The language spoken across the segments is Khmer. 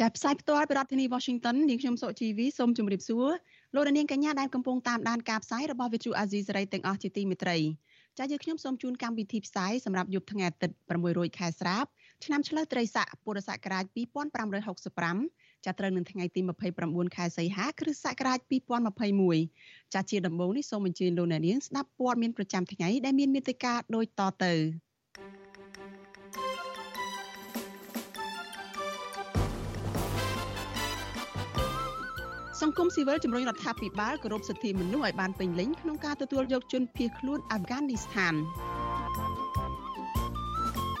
ចាប់ផ្សាយផ្ទាល់ពីរដ្ឋធានី Washington នាងខ្ញុំសុជីវីសូមជម្រាបសួរលោកអ្នកនាងកញ្ញាដែលកំពុងតាមដានការផ្សាយរបស់ Vithu Azisari ទាំងអស់ជាទីមេត្រីចា៎យើងខ្ញុំសូមជូនកម្មវិធីផ្សាយសម្រាប់យប់ថ្ងៃអាទិត្យ6រោចខែស្រាបឆ្នាំឆ្លូវត្រីស័កពុរសករាជ2565ចាប់ត្រូវនឹងថ្ងៃទី29ខែសីហាគ្រិស្តសករាជ2021ចាជាដំបូងនេះសូមអញ្ជើញលោកអ្នកនាងស្ដាប់ព័ត៌មានប្រចាំថ្ងៃដែលមានមេត្តាដូចតទៅ សង្គមស៊ីវិលជំរុញរដ្ឋាភិបាលគោរពសិទ្ធិមនុស្សឲ្យបានពេញលេញក្នុងការទទួលយកជនភៀសខ្លួនអាហ្វហ្គានីស្ថាន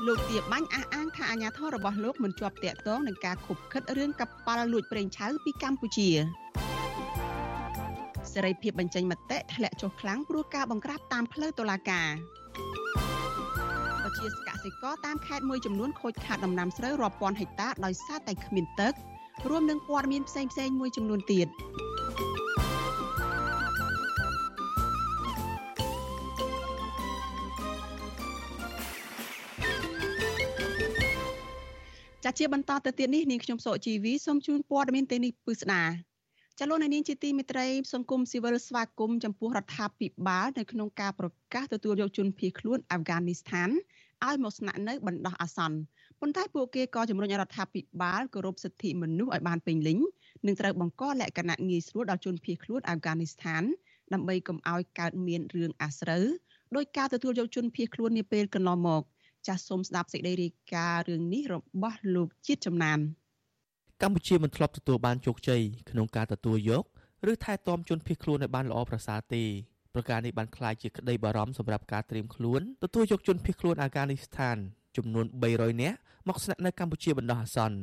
លោកទាបាញ់អះអាងថាអាញាធររបស់លោកមិនជាប់តាក់ទងនឹងការខុបខិតរឿងកប៉ាល់លួចប្រេងឆៅពីកម្ពុជាសេរីភាពបញ្ចេញមតិធ្លាក់ចុះខ្លាំងព្រោះការបង្ក្រាបតាមផ្លូវតុលាការប្រជាកសិករតាមខេត្តមួយចំនួនខូចខាតដំណាំស្រូវរាប់ពាន់ហិកតាដោយសារតែគ្មានទឹក រួមនឹងព័ត៌មានផ្សេងៗមួយចំនួនទៀតចាជាបន្តទៅទៀតនេះនាងខ្ញុំសុជីវីសូមជូនព័ត៌មានទាំងនេះពិស្ដាចលនានាងជាទីមេត្រីសង្គមស៊ីវិលស្វាគមន៍ចំពោះរដ្ឋាភិបាលនៅក្នុងការប្រកាសទទួលយកជនភៀសខ្លួនអាហ្វហ្គានីស្ថានឲ្យមកស្នាក់នៅបណ្ដោះអាសន្ន ប៉ុន្តែពួកគេក៏ជំរុញរដ្ឋាភិបាលគោរពសិទ្ធិមនុស្សឲ្យបានពេញលេញនិងត្រូវបង្កលក្ខណៈងាយស្រួលដល់ជនភៀសខ្លួនអាហ្វហ្គានីស្ថានដើម្បីកុំឲ្យកើតមានរឿងអាស្រូវដោយការទទួលយកជនភៀសខ្លួននាពេលកន្លងមកចាស់សូមស្ដាប់សេចក្តីរាយការណ៍រឿងនេះរបស់លោកជាតិចំណានកម្ពុជាមិនធ្លាប់ទទួលបានជោគជ័យក្នុងការទទួលយកឬថែទាំជនភៀសខ្លួនឲ្យបានល្អប្រសើរទេប្រការនេះបានក្លាយជាក្តីបារម្ភសម្រាប់ការត្រៀមខ្លួនទទួលយកជនភៀសខ្លួនអាហ្វហ្គានីស្ថាន ចំនួន300នាក់មកស្នាក់នៅកម្ពុជាបណ្ដោះអាសន្ន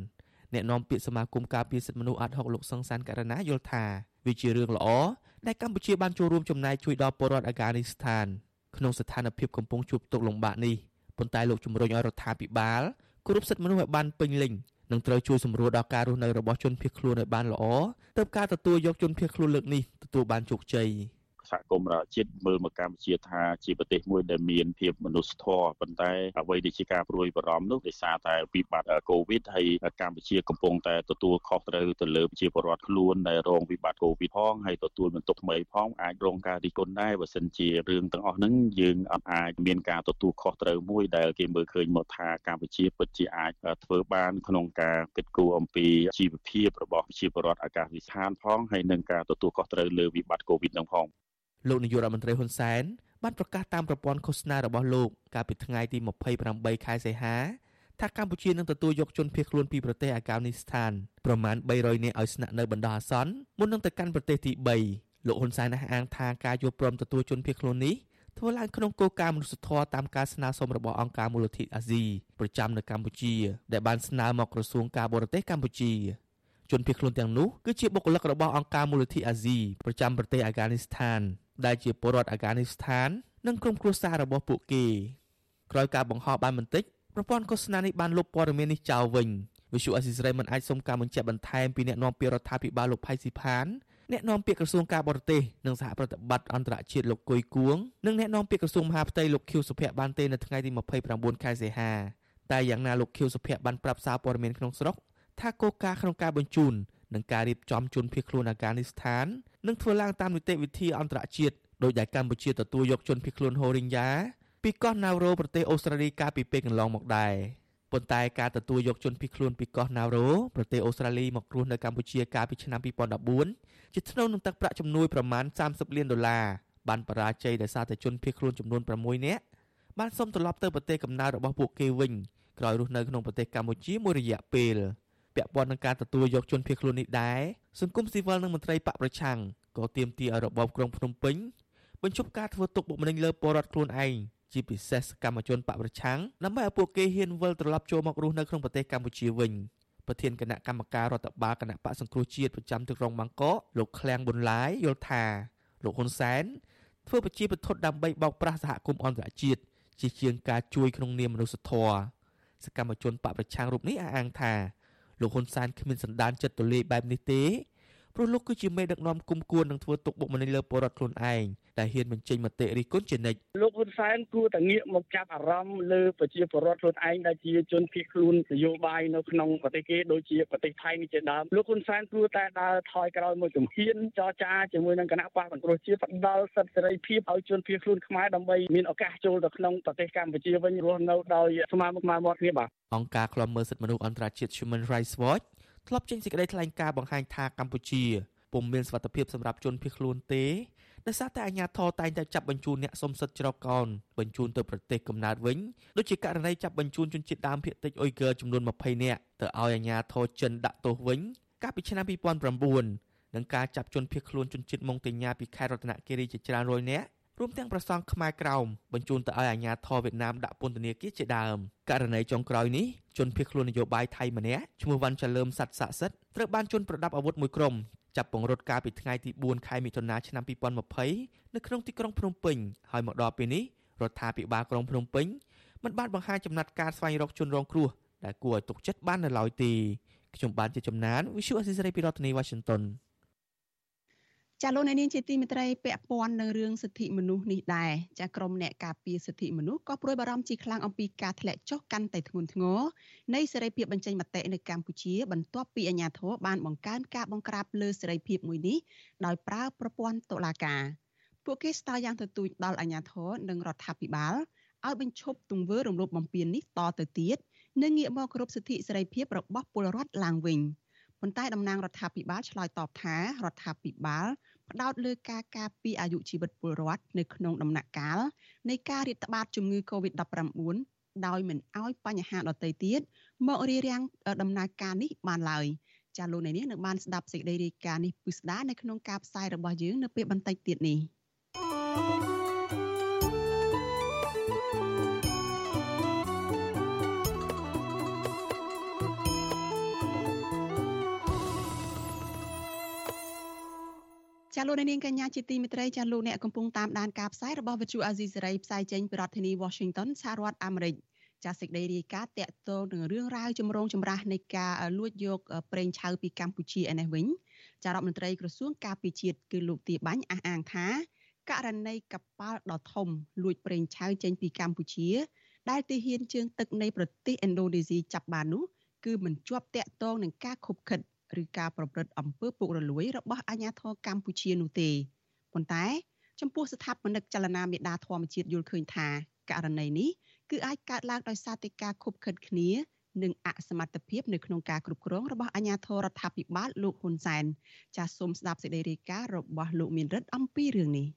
អ្នកនាំពាក្យសមាគមការពារសិទ្ធិមនុស្សអាត់ហុកលោកសង្សានករណាយល់ថាវាជារឿងល្អដែលកម្ពុជាបានចូលរួមចំណែកជួយដល់ពលរដ្ឋអាហ្គានីស្ថានក្នុងស្ថានភាពកំពុងជួបទុក្ខលំបាកនេះប៉ុន្តែលោកជំរុញឲ្យរដ្ឋាភិបាលគោរពសិទ្ធិមនុស្សឲ្យបានពេញលេញនិងត្រូវជួយសម្រួលដល់ការរស់នៅរបស់ជនភៀសខ្លួនឲ្យបានល្អទើបការទទួលយកជនភៀសខ្លួនលើកនេះទទួលបានជោគជ័យ។ សហគមន៍រដ្ឋជាតិមើលមកកម្ពុជាថាជាប្រទេសមួយដែលមានភាពមនុស្សធម៌ប៉ុន្តែអ្វីដែលជាការព្រួយបារម្ភនោះដោយសារតែវិបត្តិកូវីដហើយកម្ពុជាកំពុងតែទទួលខុសត្រូវទៅលើប្រជាពលរដ្ឋខ្លួនដែលរងវិបត្តិកូវីដផងហើយទទួលបន្ទុកថ្មីផងអាចរងការរិះគន់ដែរបើសិនជារឿងទាំងអស់ហ្នឹងយើងអត់អាចមានការទទួលខុសត្រូវមួយដែលគេមើលឃើញមកថាកម្ពុជាពិតជាអាចធ្វើបានក្នុងការគិតគូរអំពីជីវភាពរបស់ប្រជាពលរដ្ឋអាកាសវិស្ថានផងហើយនឹងការទទួលខុសត្រូវលើវិបត្តិកូវីដហ្នឹងផង លោកនាយករដ្ឋមន្ត្រីហ៊ុនសែនបានប្រកាសតាមប្រព័ន្ធឃោសនារបស់លោកកាលពីថ្ងៃទី28ខែសីហាថាកម្ពុជានឹងទទួលយកជនភៀសខ្លួនពីប្រទេសអាហ្គានីស្ថានប្រមាណ300នាក់ឲ្យស្នាក់នៅបណ្ដោះអាសន្នមុននឹងទៅកាន់ប្រទេសទី3លោកហ៊ុនសែនអះអាងថាការយល់ព្រមទទួលជនភៀសខ្លួននេះធ្វើឡើងក្នុងគោលការណ៍មនុស្សធម៌តាមការស្នើសុំរបស់អង្គការមូលនិធិអាស៊ីប្រចាំនៅកម្ពុជា ដែលបានស្នើមកក្រសួងការបរទេសកម្ពុជាជនភៀសខ្លួនទាំងនោះគឺជាបុគ្គលិករបស់អង្គការមូលនិធិអាស៊ីប្រចាំប្រទេសអាហ្គានីស្ថាន ដែលជាពលរដ្ឋអាហ្គានីស្ថាននិងក្រុមគ្រួសាររបស់ពួកគេក្រោយការបង្ហោះបានបន្តិចប្រព័ន្ធឃោសនានេះបានលុបព័ត៌មាននេះចោលវិញវិសុអសិសរីមិនអាចសុំការបញ្ជាក់បន្ថែមពីអ្នកនាំពាក្យរដ្ឋាភិបាលលោកផៃស៊ីផានអ្នកនាំពាក្យក្រសួងការបរទេសនិងសហប្រតិបត្តិអន្តរជាតិលោកគុយគួងនិងអ្នកនាំពាក្យក្រសួងមហាផ្ទៃលោកខៀវសុភ័ក្របានទេនៅថ្ងៃទី29ខែសីហាតែយ៉ាងណាលោកខៀវសុភ័ក្របានប្រាប់សារព័ត៌មានក្នុងស្រុកថាគោលការណ៍ក្នុងការបញ្ជូននិងការរៀបចំជនភៀសខ្លួនអាហ្គានីស្ថាន នឹងធ្វើឡើងតាមនីតិវិធីអន្តរជាតិដោយដែលកម្ពុជាទទួលយកជនភៀសខ្លួនហូរីញ៉ាពីកោះណាវរ៉ូប្រទេសអូស្ត្រាលីកាលពីពេលកន្លងមកដែរប៉ុន្តែការទទួលយកជនភៀសខ្លួនពីកោះណាវរ៉ូប្រទេសអូស្ត្រាលីមករស់នៅកម្ពុជាកាលពីឆ្នាំ2014ជាថ្នូវនឹងទឹកប្រាក់ជំនួយប្រមាណ30លានដុល្លារបានបរាជ័យដោយសារតែជនភៀសខ្លួនចំនួន6នាក់បានសុំត្រឡប់ទៅប្រទេសកំណើតរបស់ពួកគេវិញក្រោយរស់នៅក្នុងប្រទេសកម្ពុជាមួយរយៈពេល ពាក់ព័ន្ធនឹងការទទួលយកជនភៀសខ្លួននេះដែរសង្គមស៊ីវិលនិងមន្ត្រីបកប្រឆាំងក៏ទាមទារឲ្យរបបក្រុងភ្នំពេញបញ្ឈប់ការធ្វើទុកបុកម្នេញលើពលរដ្ឋខ្លួនឯងជាពិសេសសកម្មជនបកប្រឆាំងដើម្បីឲ្យពួកគេហ៊ានវិលត្រឡប់ចូលមករស់នៅក្នុងប្រទេសកម្ពុជាវិញប្រធានគណៈកម្មការរដ្ឋបាលគណៈបកសង្គ្រោះជាតិប្រចាំទីក្រុងបាងកកលោកឃ្លាំងប៊ុនឡាយយល់ថាលោកហ៊ុនសែនធ្វើប្រជាពិធដើម្បីបោកប្រាស់សហគមន៍អន្តរជាតិជាជាងការជួយក្នុងនាមមនុស្សធម៌សកម្មជនបកប្រឆាំងរូបនេះអះអាងថា លោកហ៊ុនសែនគ្មានសន្តានចិត្តទូលាយបែបនេះទេ ព្រោះលោកគឺជាមេដឹកនាំគុំគួននឹងធ្វើទុកបុកម្នេញលើពលរដ្ឋខ្លួនឯងដែលហ៊ានបញ្ចេញមតិរិះគន់ជានិច្ចលោកហ៊ុនសែនគួរតែងាកមកចាប់អារម្មណ៍លើប្រជាពលរដ្ឋខ្លួនឯងដែលជាជនភៀសខ្លួននយោបាយនៅក្នុងប្រទេសគេដូចជាប្រទេសថៃនេះជាដើមលោកហ៊ុនសែនគួរតែដើរថយក្រោយមួយជំហានចរចាជាមួយនឹងគណៈបកសង្គ្រោះជាតិផ្ដល់សិទ្ធិសេរីភាពឲ្យជនភៀសខ្លួនខ្មែរដើម្បីមានឱកាសចូលទៅក្នុងប្រទេសកម្ពុជាវិញរស់នៅដោយស្មើមុខស្មើមាត់គ្នាបាទអង្គការឃ្លាំមើលសិទ្ធិមនុស្សអន្តរជាតិ Human Rights Watch ធ្លាប់ចេញសេចក្តីថ្លែងការណ៍បង្ហាញថាកម្ពុជាពុំមានសុវត្ថិភាពសម្រាប់ជនភៀសខ្លួនទេដោយសារតែអាជ្ញាធរតែងតែចាប់បញ្ជូនអ្នកសុំសិទ្ធិច្រកកោនបញ្ជូនទៅប្រទេសកំណើតវិញដូចជាករណីចាប់បញ្ជូនជនជាតិដើមភាគតិចអ៊ុយហ្គើចំនួន20នាក់ទៅឲ្យអាជ្ញាធរចិនដាក់ទោសវិញកាលពីឆ្នាំ2009និងការចាប់ជនភៀសខ្លួនជនជាតិម៉ុងតេញ៉ាពីខេត្តរតនគិរីជាច្រើនរយនាក់ រួមទាំងប្រសង់ខ្មែរក្រោមបញ្ជូនទៅឲ្យអាជ្ញាធរវៀតណាមដាក់ពន្ធនាគារជាដើមករណីចុងក្រោយនេះជនភៀសខ្លួននយោបាយថៃម្នាក់ឈ្មោះវ៉ាន់ចាលើមសັດស័ក្តិសិទ្ធត្រូវបានជន់ប្រដាប់អាវុធមួយក្រុមចាប់ពង្រត់កាលពីថ្ងៃទី4ខែមិថុនាឆ្នាំ2020នៅក្នុងទីក្រុងភ្នំពេញហើយមកដល់ពេលនេះរដ្ឋាភិបាលក្រុងភ្នំពេញមិនបានបង្ហាញចំណាត់ការស្វែងរកជនរងគ្រោះដែលគួរឲ្យទុកចិត្តបាននៅឡើយទេខ្ញុំបានជាចំណាន Visual Assisray ពីរដ្ឋធានី Washington ចាលោកអ្នកនាងជាទីមេត្រីពាក់ព័ន្ធនឹងរឿងសិទ្ធិមនុស្សនេះដែរចាក្រមអ្នកការពារសិទ្ធិមនុស្សក៏ព្រួយបារម្ភជាខ្លាំងអំពីការធ្លាក់ចុះកាន់តែធ្ងន់ធ្ងរនៃសេរីភាពបញ្ចេញមតិនៅកម្ពុជាបន្ទាប់ពីអាញាធរបានបង្កើនការបង្ក្រាបលើសេរីភាពមួយនេះដោយប្រើប្រព័ន្ធតុលាការពួកគេស្នើយ៉ាងទទូចដល់អាញាធរនិងរដ្ឋាភិបាលឲ្យបញ្ឈប់ទង្វើរំលោភបំពាននេះតទៅទៀតនិងងាកមកគោរពសិទ្ធិសេរីភាពរបស់ពលរដ្ឋឡើងវិញ ប៉ុន្តែតំណាងរដ្ឋាភិបាលឆ្លើយតបថារដ្ឋាភិបាលផ្ដោតលើការការពារអាយុជីវិតពលរដ្ឋនៅក្នុងដំណាក់កាលនៃការរាតត្បាតជំងឺ Covid-19 ដោយមិនអោយបញ្ហាដទៃទៀតមករារាំងដំណើរការនេះបានឡើយចាលោកនេះនឹងបានស្ដាប់សេចក្តីរាយការណ៍នេះពិស្ដានៅក្នុងការផ្សាយរបស់យើងនៅពេលបន្តិចទៀតនេះ thank you ចាលោកនាងកញ្ញាជាទីមេត្រីចាលោកអ្នកកំពុងតាមដានការផ្សាយរបស់វិទ្យុអាស៊ីសេរីផ្សាយចេញពីរដ្ឋធានី Washington សហរដ្ឋអាមេរិកចាសេចក្តីរាយការណ៍តាក់ទងនឹងរឿងរ៉ាវចម្រូងចម្រាសនៃការលួចយកប្រេងឆៅពីកម្ពុជាឯនេះវិញចារដ្ឋមន្ត្រីក្រសួងការពារជាតិគឺលោកទាបាញ់អះអាងថាករណីកប៉ាល់ដ៏ធំលួចប្រេងឆៅចេញពីកម្ពុជា ដែលទីហ៊ានជើងទឹកនៃប្រទេសឥណ្ឌូនេស៊ីចាប់បាននោះគឺមិនជាប់តាក់ទងនឹងការខົບខិត ឬការប្រព្រឹត្តអំពើពុករលួយរបស់អាជ្ញាធរកម្ពុជានោះទេប៉ុន្តែ ចំពោះស្ថាបនិកចលនាមេដាធម្មជាតិយល់ឃើញថាករណីនេះគឺអាចកើតឡើងដោយសារតែការខົບខិតគ្នានិងអសមត្ថភាពនៅក្នុងការគ្រប់គ្រងរបស់អាជ្ញាធររដ្ឋាភិបាលលោកហ៊ុនសែនចាសសូមស្ដាប់សេចក្តីរាយការណ៍របស់លោកមានរិទ្ធអំពីរឿងនេះ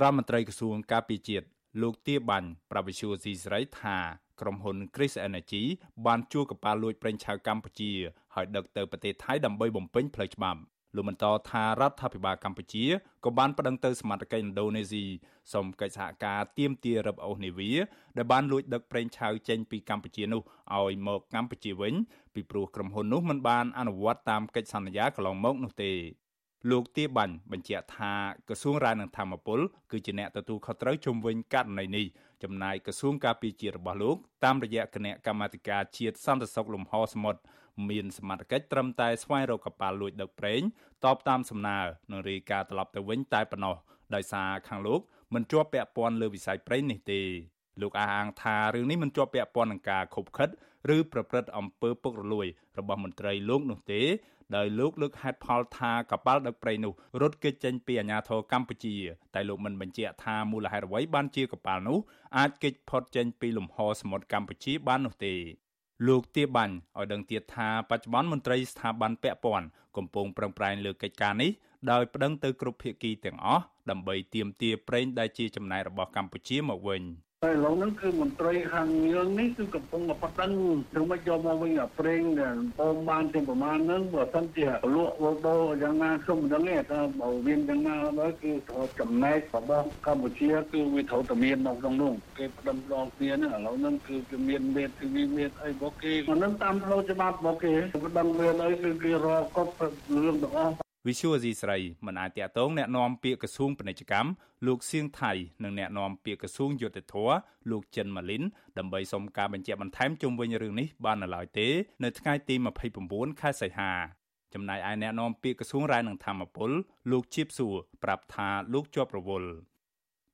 រដ្ឋមន្ត្រីក្រសួងការពារជាតិលោកទាបាញ់ប្រវិសុយស៊ីស្រីថាក្រុមហ៊ុន Chris Energy បានជួលកប៉ាល់លួចប្រេងឆៅកម្ពុជា ហើយដឹកទៅប្រទេសថៃដើម្បីបំពេញផ្លូវច្បាប់លោកបន្តថារដ្ឋាភិបាលកម្ពុជាក៏បានប្តឹងទៅសមាជិកឥណ្ឌូនេស៊ីសូមកិច្ចសហការទាមទាររឹបអូសនាវាដែលបានលួចដឹកប្រេងឆៅចេញពីកម្ពុជានោះឲ្យមកកម្ពុជាវិញពីព្រោះក្រុមហ៊ុននោះមិនបានអនុវត្តតាមកិច្ចសន្យាកន្លងមកនោះទេលោកទាបាញ់បញ្ជាក់ថាក្រសួងរាយនឹងធម្មពលគឺជាអ្នកទទួលខុសត្រូវជំវិញករណីនេះចំណាយក្រសួងការពារជាតិរបស់លោកតាមរយៈគណៈកម្មាធិការជាតិសន្តិសុខលំហសមុទ្រ មានសមត្ថកិច្ចត្រឹមតែស្វែងរកកប៉ាល់លួចដឹកប្រេងតបតាមសំណើនិងរាយការណ៍ត្រឡប់ទៅវិញតែប៉ុណ្ណោះដោយសារខាងលោកមិនជាប់ពាក់ព័ន្ធលើវិស័យប្រេងនេះទេលោកអះអាងថារឿងនេះមិនជាប់ពាក់ព័ន្ធនឹងការខົບខិតឬប្រព្រឹត្តអំពើពុករលួយ របស់មន្ត្រីលោកនោះទេដោយលោកលើកហេតុផលថាកប៉ាល់ដឹកប្រេងនោះរត់គេចចេញពីអាញាធរកម្ពុជា តែលោកមិនបញ្ជាក់ថាមូលហេតុអ្វីបានជាកប៉ាល់នោះអាចគេចផុតចេញពីលំហសមុទ្រកម្ពុជាបាននោះទេ លោកទាបាញ់ឲ្យដឹងទៀតថាបច្ចុប្បន្នមន្ត្រីស្ថាប័នពាក់ព័ន្ធកំពុងប្រឹងប្រែងលើកិច្ចការនេះដោយប្តឹងទៅគ្រប់ភាគីទាំងអស់ដើម្បីទាមទារប្រេងដែលជាចំណាយរបស់កម្ពុជាមកវិញ តែឥឡូវហ្នឹងគឺមន្ត្រីខាងយើងនេះគឺកំពុងតែប៉ដឹងធ្វើមកយកមកវិញអាប្រេងដែលបងបានទាំងប្រមាណហ្នឹងបើសិនជាលក់វល់ដោយ៉ាងណាខ្ញុំមិនដឹងទេថាបើមានយ៉ាងណាទៅគឺចំណែករបស់កម្ពុជាគឺវាត្រូវតែមាននៅក្នុងនោះគេផ្ដឹងដល់គ្នាហ្នឹងឥឡូវហ្នឹងគឺគេមានមេធាវីមានអីរបស់គេហ្នឹងតាមផ្លូវច្បាប់របស់គេផ្ដឹងមានអីគឺគេរកគ្រប់រឿងទាំងអស់ វិសុវអាស៊ីស្រីមិនអាចតាក់ទងแนะនាំពាក្យក្រសួងពាណិជ្ជកម្មលោកសៀងថៃនិងแนะនាំពាក្យក្រសួងយុទ្ធភ័ពលោកចិនម៉ាលីនដើម្បីសុំការបញ្ជាក់បន្ថែមជុំវិញរឿងនេះបាននៅឡើយទេនៅថ្ងៃទី29ខែសីហាចំណែកឯแนะនាំពាក្យក្រសួងរាយនឹងធម្មពលលោកជាបសួរប្រាប់ថាលោកជាប់រវល់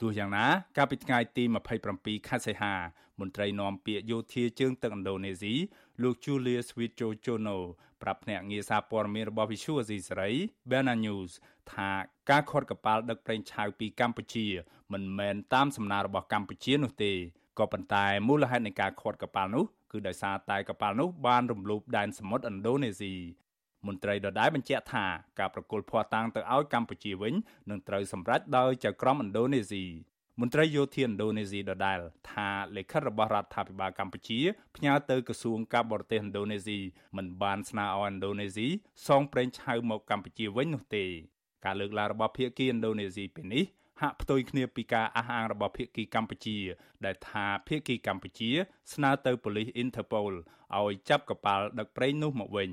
ទោះយ៉ាងណាកាលពីថ្ងៃទី27ខែសីហា មន្ត្រីនាំពាក្យយោធាជើងទឹកឥណ្ឌូនេស៊ីលោក Julia Sweet Jojono ប្រាប់ភ្នាក់ងារសារព័ត៌មានរបស់ Visual Asia សេរី Bena News ថាការខាត់កប៉ាល់ដឹកប្រេងឆៅពីកម្ពុជា មិនមែនតាមសំណើរបស់កម្ពុជានោះទេក៏ប៉ុន្តែមូលហេតុនៃការខាត់កប៉ាល់នោះគឺដោយសារតែកប៉ាល់នោះបានរំលោភដែនសមុទ្រឥណ្ឌូនេស៊ីមន្ត្រីដដែលបញ្ជាក់ថាការប្រគល់ភ័ស្តុតាងទៅឲ្យកម្ពុជាវិញនឹងត្រូវសម្រេចដោយចៅក្រមឥណ្ឌូនេស៊ី មន្ត្រីយោធាឥណ្ឌូនេស៊ីដដែលថាលិខិតរបស់រដ្ឋាភិបាលកម្ពុជាផ្ញើទៅក្រសួងការបរទេសឥណ្ឌូនេស៊ីមិនបានស្នើឲ្យឥណ្ឌូនេស៊ីសងប្រេងឆៅមកកម្ពុជាវិញនោះទេការលើកឡើងរបស់ភាគីឥណ្ឌូនេស៊ីពេលនេះហាក់ផ្ទុយគ្នាពីការអះអាងរបស់ភាគីកម្ពុជា ដែលថាភាគីកម្ពុជា ស្នើទៅប៉ូលីស Interpol ឲ្យចាប់កប៉ាល់ដឹកប្រេងនោះមកវិញ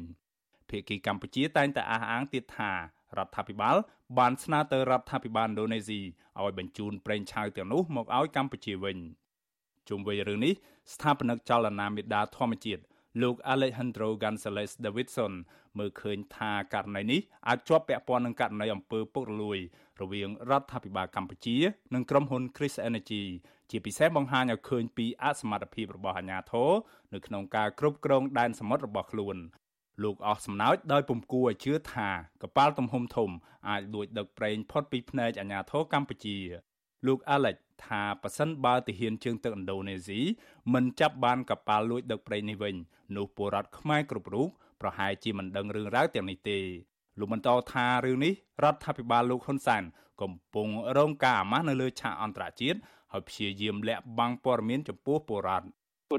ភាគីកម្ពុជាតែងតែអះអាងទៀតថា រដ្ឋាភិបាល បានស្នើទៅរដ្ឋាភិបាលឥណ្ឌូនេស៊ីឲ្យបញ្ជូនប្រេងឆៅទាំងនោះមកឲ្យកម្ពុជាវិញជុំវិញរឿងនេះស្ថាបនិកចលនាមេដាធម្មជាតិលោក Alejandro Gonzalez Davidson មើលឃើញថាករណីនេះអាចជាប់ពាក់ព័ន្ធនឹងករណីអំពើពុករលួយ រវាងរដ្ឋាភិបាលកម្ពុជា និងក្រុមហ៊ុន Chris Energy ជាពិសេសបង្ហាញឲ្យឃើញពីអសមត្ថភាពរបស់អាជ្ញាធរនៅក្នុងការគ្រប់គ្រងដែនសមុទ្ររបស់ខ្លួន លោកអស់សំណើចដោយពំគួរឲ្យជឿថាកប៉ាល់ទំហំធំអាចលួចដឹកប្រេងផុតពីភ្នែកអាជ្ញាធរកម្ពុជា លោក Alex ថាប៉ះសិនបើទាហានជើងទឹកឥណ្ឌូនេស៊ីមិនចាប់បានកប៉ាល់លួចដឹកប្រេងនេះវិញនោះពលរដ្ឋខ្មែរគ្រប់រូបប្រហែលជាមិនដឹងរឿងរ៉ាវទាំងនេះទេលោកបន្តថារឿងនេះរដ្ឋាភិបាលលោកហ៊ុនសែនកំពុងរងការអាម៉ាស់នៅលើឆាកអន្តរជាតិហើយព្យាយាមលាក់បាំងព័ត៌មានចំពោះពលរដ្ឋ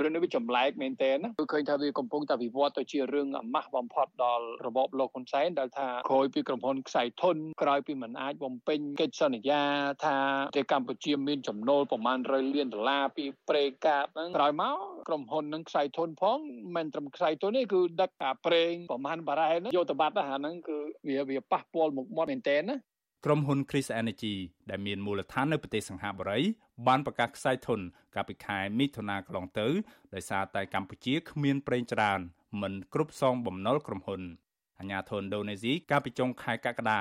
រឿងនេះវាចម្លែកមែនទែនគឺឃើញថាវាកំពុងតែវិវត្តទៅជារឿងអាម៉ាស់បំផុតដល់របបលោកហ៊ុនសែនដែលថាក្រោយពីក្រុមហ៊ុនខ្សែធនក្រោយពីមិនអាចបំពេញកិច្ចសន្យាថាប្រទេសកម្ពុជាមានចំណូលប្រមាណ100លានដុល្លារពីប្រេងកាបហ្នឹងក្រោយមកក្រុមហ៊ុននឹងខ្សែធនផងមិនត្រឹមខ្សែធនទេគឺដឹកអាប្រេងប្រមាណបារ៉ែលយកទៅបាត់ហ្នឹងគឺវាវាប៉ះពាល់មុខមាត់មែនទែនណា ក្រុមហ៊ុន Chris Energy ដែលមានមូលដ្ឋាននៅប្រទេសសង្ហបុរី បានប្រកាសខ្សែធនកាលពីខែមិថុនាកន្លងទៅដោយសារតែកម្ពុជាគ្មានប្រេងច្រើនមិនគ្រប់សងបំណុលក្រុមហ៊ុនអាញាធនឥណ្ឌូនេស៊ីកាលពីចុងខែកក្កដា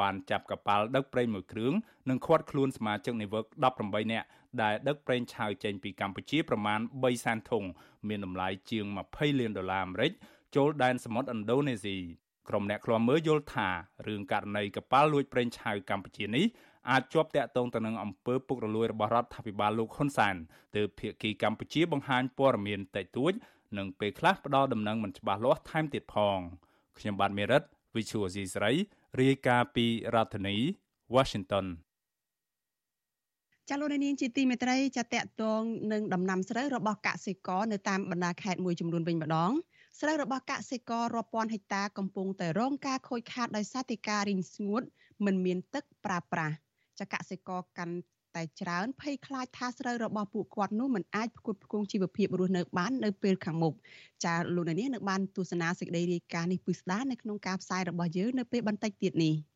បានចាប់កប៉ាល់ដឹកប្រេងមួយគ្រឿងនិងឃាត់ខ្លួនសមាជិកនាវិក18នាក់ដែលដឹកប្រេងឆៅចេញពីកម្ពុជាប្រមាណ3សែនធុងមានតម្លៃជាង20លានដុល្លារអាមេរិកចូលដែនសមុទ្រឥណ្ឌូនេស៊ី ក្រុមអ្នកឃ្លាំមើលយល់ថារឿងករណីកប៉ាល់លួចប្រេងឆៅកម្ពុជានេះអាចជាប់តាក់ទងទៅនឹងអំពើពុករលួយរបស់រដ្ឋាភិបាលលោកហ៊ុនសែនទើបភាគីកម្ពុជាបង្ហាញព័ត៌មានតិចតួច និងពេលខ្លះផ្ដល់ដំណឹងមិនច្បាស់លាស់ថែមទៀតផងខ្ញុំបាទមេរិត Visual C ស្រីរាយការណ៍ពីរដ្ឋធានី Washington ចាលោកនាងជាទីមេត្រីចាតកតងនឹងដំណាំស្រូវរបស់កសិករនៅតាមបណ្ដាខេត្តមួយចំនួនវិញម្ដង ស្រូវរបស់កសិកររាប់ពាន់ហិកតាកំពុងតែរងការខូចខាតដោយសារតែការរីងស្ងួត មិនមានទឹកប្រើប្រាស់ចកសិករកាន់តែច្រើនភ័យខ្លាចថាស្រូវរបស់ពួកគាត់នោះមិនអាចផ្គត់ផ្គង់ជីវភាពរស់នៅបាននៅពេលខាងមុខចាលោកនាងនឹងបានទស្សនាសេចក្តីរាយការណ៍នេះពិស្ដារនៅក្នុងការផ្សាយរបស់យើងនៅពេលបន្តិចទៀតនេះ។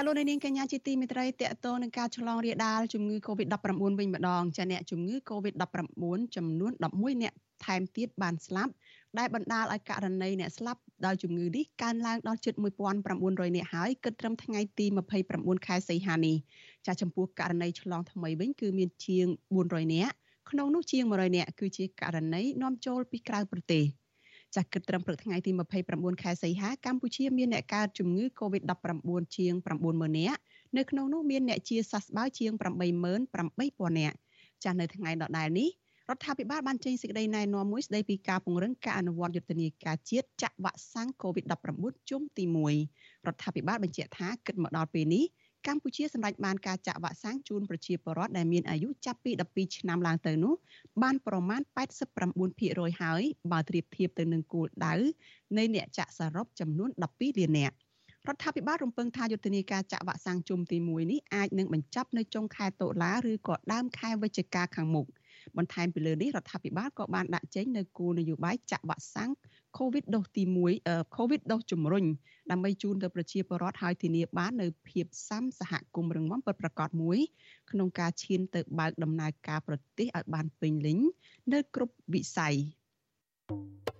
ចាលោកនាងកញ្ញាជាទីមេត្រីតកតងនឹងការឆ្លងរាលដាលជំងឺ Covid-19 វិញម្ដងចាអ្នកជំងឺ Covid-19 ចំនួន11អ្នកថែមទៀតបានស្លាប់ដែលបណ្ដាលឲ្យករណីអ្នកស្លាប់ដោយជំងឺនេះកើនឡើងដល់ជិត1900អ្នកហើយគិតត្រឹមថ្ងៃទី29ខែសីហានេះចាចំពោះករណីឆ្លងថ្មីវិញគឺមានជាង400អ្នកក្នុងនោះជាង100អ្នកគឺជាករណីនាំចូលពីក្រៅប្រទេស។ ចាស់គិតត្រឹមព្រឹកថ្ងៃទី29ខែសីហាកម្ពុជាមានអ្នកកើតជំងឺ Covid-19 ជាង90000នាក់នៅក្នុងនោះមានអ្នកជាសះស្បើយជាង88000នាក់ចាស់នៅថ្ងៃដដែលនេះរដ្ឋាភិបាលបានចេញសេចក្តីណែនាំមួយស្តីពីការពង្រឹងការអនុវត្តយុទ្ធនាការជាតិចាក់វ៉ាក់សាំង COVID-19 ជុំទី1រដ្ឋាភិបាលបញ្ជាក់ថាគិតមកដល់ពេលនេះ កម្ពុជាសម្រេចបានការចាក់វ៉ាក់សាំងជូនប្រជាពលរដ្ឋដែលមានអាយុចាប់ពី12ឆ្នាំឡើងទៅនោះបានប្រមាណ89%ហើយបើប្រៀបធៀបទៅនឹងគោលដៅនៃអ្នកចាក់សរុបចំនួន12លាននាក់រដ្ឋាភិបាលរំពឹងថាយុទ្ធនាការចាក់វ៉ាក់សាំងជុំទី1នេះអាចនឹងបញ្ចប់នៅចុងខែតុលាឬក៏ដើមខែវិច្ឆិកាខាងមុខបន្ថែមពីលើនេះរដ្ឋាភិបាលក៏បានដាក់ចេញនៅគោលនយោបាយចាក់វ៉ាក់សាំង COVID ដូសទី1 COVID ដូសជំរុញដើម្បីជូនទៅប្រជាពលរដ្ឋឲ្យធានាបាននៅភាពសាមសហគមន៍រឹងមាំពិតប្រាកដមួយក្នុងការឈានទៅបើកដំណើរការប្រទេសឲ្យបានពេញលេញនៅគ្រប់វិស័យ thank you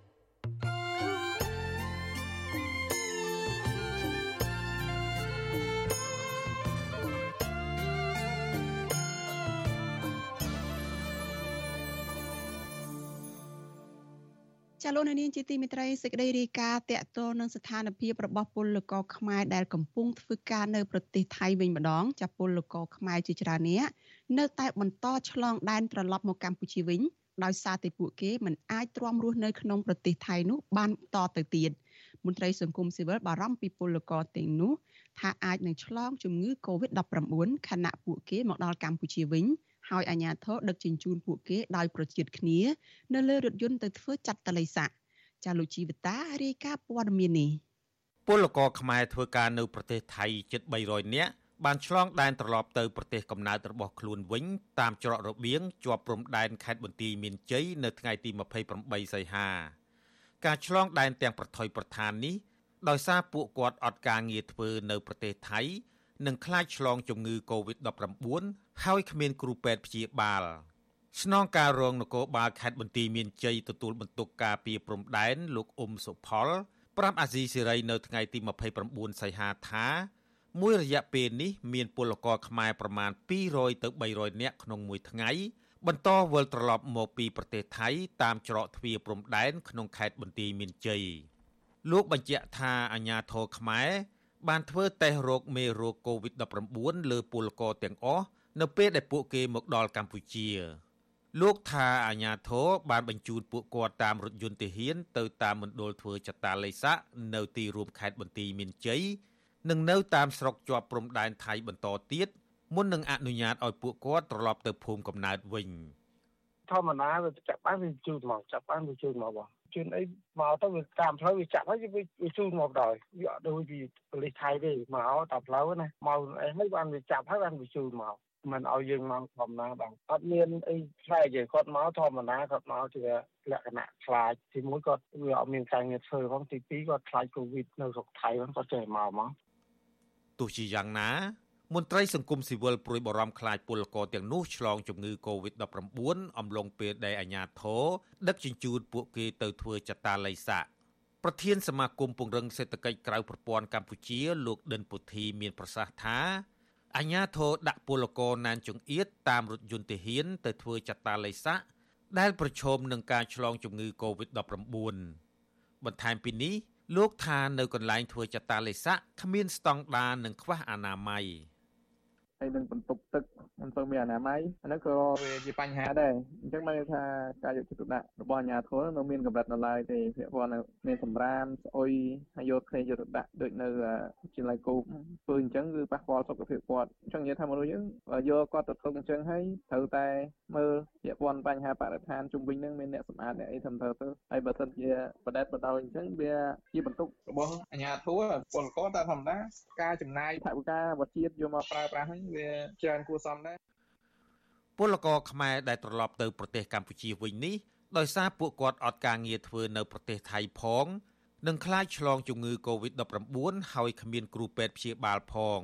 ចាលោកនាងជាទីមេត្រីសេចក្តីរាយការណ៍តកតលនឹងស្ថានភាពរបស់ពលករខ្មែរដែលកំពុងធ្វើការនៅប្រទេសថៃវិញម្ដងចាពលករខ្មែរជាច្រើននាក់នៅតែបន្តឆ្លងដែនត្រឡប់មកកម្ពុជាវិញដោយសារតែពួកគេមិនអាចទ្រាំរស់នៅក្នុងប្រទេសថៃនោះបានតទៅទៀតមន្ត្រីសង្គមស៊ីវិលបារម្ភពីពលករទាំងនោះថាអាចនឹងឆ្លងជំងឺ Covid-19 ខណៈពួកគេមកដល់កម្ពុជាវិញ ហើយអាជ្ញាធរដឹកជញ្ជូនពួកគេដោយប្រជៀតគ្នា នៅលើរថយន្តទៅធ្វើចាត់តល័យស័កចាលោកជីវតារាយការណ៍ព័ត៌មាននេះពលករខ្មែរធ្វើការនៅប្រទេសថៃជិត300នាក់បានឆ្លងដែនត្រឡប់ទៅប្រទេសកំណើតរបស់ខ្លួនវិញ តាមច្រករបៀងជាប់ព្រំដែនខេត្តបន្ទាយមានជ័យនៅថ្ងៃទី28សីហាការឆ្លងដែនទាំងប្រថុយប្រឋាននេះដោយសារពួកគាត់អត់ការងារធ្វើនៅប្រទេសថៃ និងខ្លាចឆ្លងជំងឺ Covid-19 ហើយគ្មានគ្រូពេទ្យព្យាបាលស្នងការរងនគរបាលខេត្តបន្ទាយមានជ័យទទួលបន្ទុកការពីព្រំដែនលោកអ៊ុំសុផលប្រាប់អាស៊ីសេរីនៅថ្ងៃទី29សីហាថាមួយរយៈពេលនេះមានពលករខ្មែរប្រមាណ200ទៅ300នាក់ក្នុងមួយថ្ងៃ បន្តវិលត្រឡប់មកពីប្រទេសថៃ តាមច្រកទ្វារព្រំដែនក្នុងខេត្តបន្ទាយមានជ័យលោកបញ្ជាក់ថាអាញាធរខ្មែរ បានធ្វើតេស្តរោគមេរោគ COVID-19 លើពលករទាំងអស់នៅពេលដែលពួកគេមកដល់កម្ពុជា លោកថាអាញាធរបានបញ្ជូនពួកគាត់តាមរថយន្តទាហាន ទៅតាមមណ្ឌលធ្វើចតាឡេស័កនៅទីរួមខេត្តបន្ទាយមានជ័យនិងនៅតាមស្រុកជាប់ព្រំដែនថៃបន្តទៀតមុននឹងអនុញ្ញាតឲ្យពួកគាត់ត្រឡប់ទៅភូមិកំណើតវិញធម្មតាវាចាប់បានវាជួយមកចាប់បានវាជួយមកបង ជឿនអីមកទៅវាតាមផ្លូវវាចាប់ហើយវាជូនមកដល់វាអត់ដូចពីប៉ូលីសថៃទេមកតាមផ្លូវណាមកអីហើយបានវាចាប់ហើយបានវាជូនមកមិនឲ្យយើងមកធម្មតាបងអត់មានអីខ្លាចទេគាត់មកធម្មតាគាត់មកជាលក្ខណៈខ្លាចទីមួយគាត់វាអត់មានការងារធ្វើផងទីពីរគាត់ខ្លាចកូវីដនៅស្រុកថៃផងគាត់ចេះមកមកទោះជាយ៉ាងណា មន្ត្រីសង្គមស៊ីវិលព្រួយបារម្ភខ្លាចពលករទាំងនោះឆ្លងជំងឺ Covid-19 អំឡុងពេលដែលអាជ្ញាធរដឹកជញ្ជូនពួកគេទៅធ្វើចតាឡៃសាប្រធានសមាគមពង្រឹងសេដ្ឋកិច្ចក្រៅប្រព័ន្ធកម្ពុជា លោកដិនពុធីមានប្រសាសន៍ថាអាជ្ញាធរដាក់ពលករណានចង្អៀតតាមរថយន្តទាហាន ទៅធ្វើចតាឡៃសាដែលប្រឈមនឹងការឆ្លងជំងឺ Covid-19 បន្ថែមពីនេះលោកថានៅកន្លែងធ្វើចតាឡេស័កគ្មានស្តង់ដារនិងខ្វះអនាម័យ ហើយនឹងបន្ទប់ទឹកមិនសូវមានអនាម័យអានេះក៏វាជាបញ្ហាដែរអញ្ចឹងមកថាការយកចិត្តទុកដាក់របស់អាជ្ញាធរនៅមានកម្រិតនៅឡើយទេពាក់ព័ន្ធមានសម្រាមស្អុយហើយយកគ្នាយកចិត្តដាក់ដូចនៅជាឡៃគោកធ្វើអញ្ចឹងគឺប៉ះពាល់សុខភាពគាត់អញ្ចឹងនិយាយថាមនុស្សយើងយកគាត់ទៅធ្វើអញ្ចឹងហើយត្រូវតែមើលពាក់ព័ន្ធបញ្ហាបរិស្ថានជុំវិញនឹងមានអ្នកសម្អាតអ្នកអីធ្វើទៅហើយបើសិនជាបដិបត្តិបដោយអញ្ចឹងវាជាបន្ទុករបស់អាជ្ញាធរពលករតែធម្មតាការចំណាយថវិការបស់ជាតិយកមកប្រើប្រាស់ហ្នឹងវាច្រើនគួរសមដែរពលករខ្មែរដែលត្រឡប់ទៅប្រទេសកម្ពុជាវិញនេះដោយសារពួកគាត់អត់ការងារធ្វើនៅប្រទេសថៃផងនិងខ្លាចឆ្លងជំងឺ Covid-19 ហើយគ្មានគ្រូពេទ្យព្យាបាលផង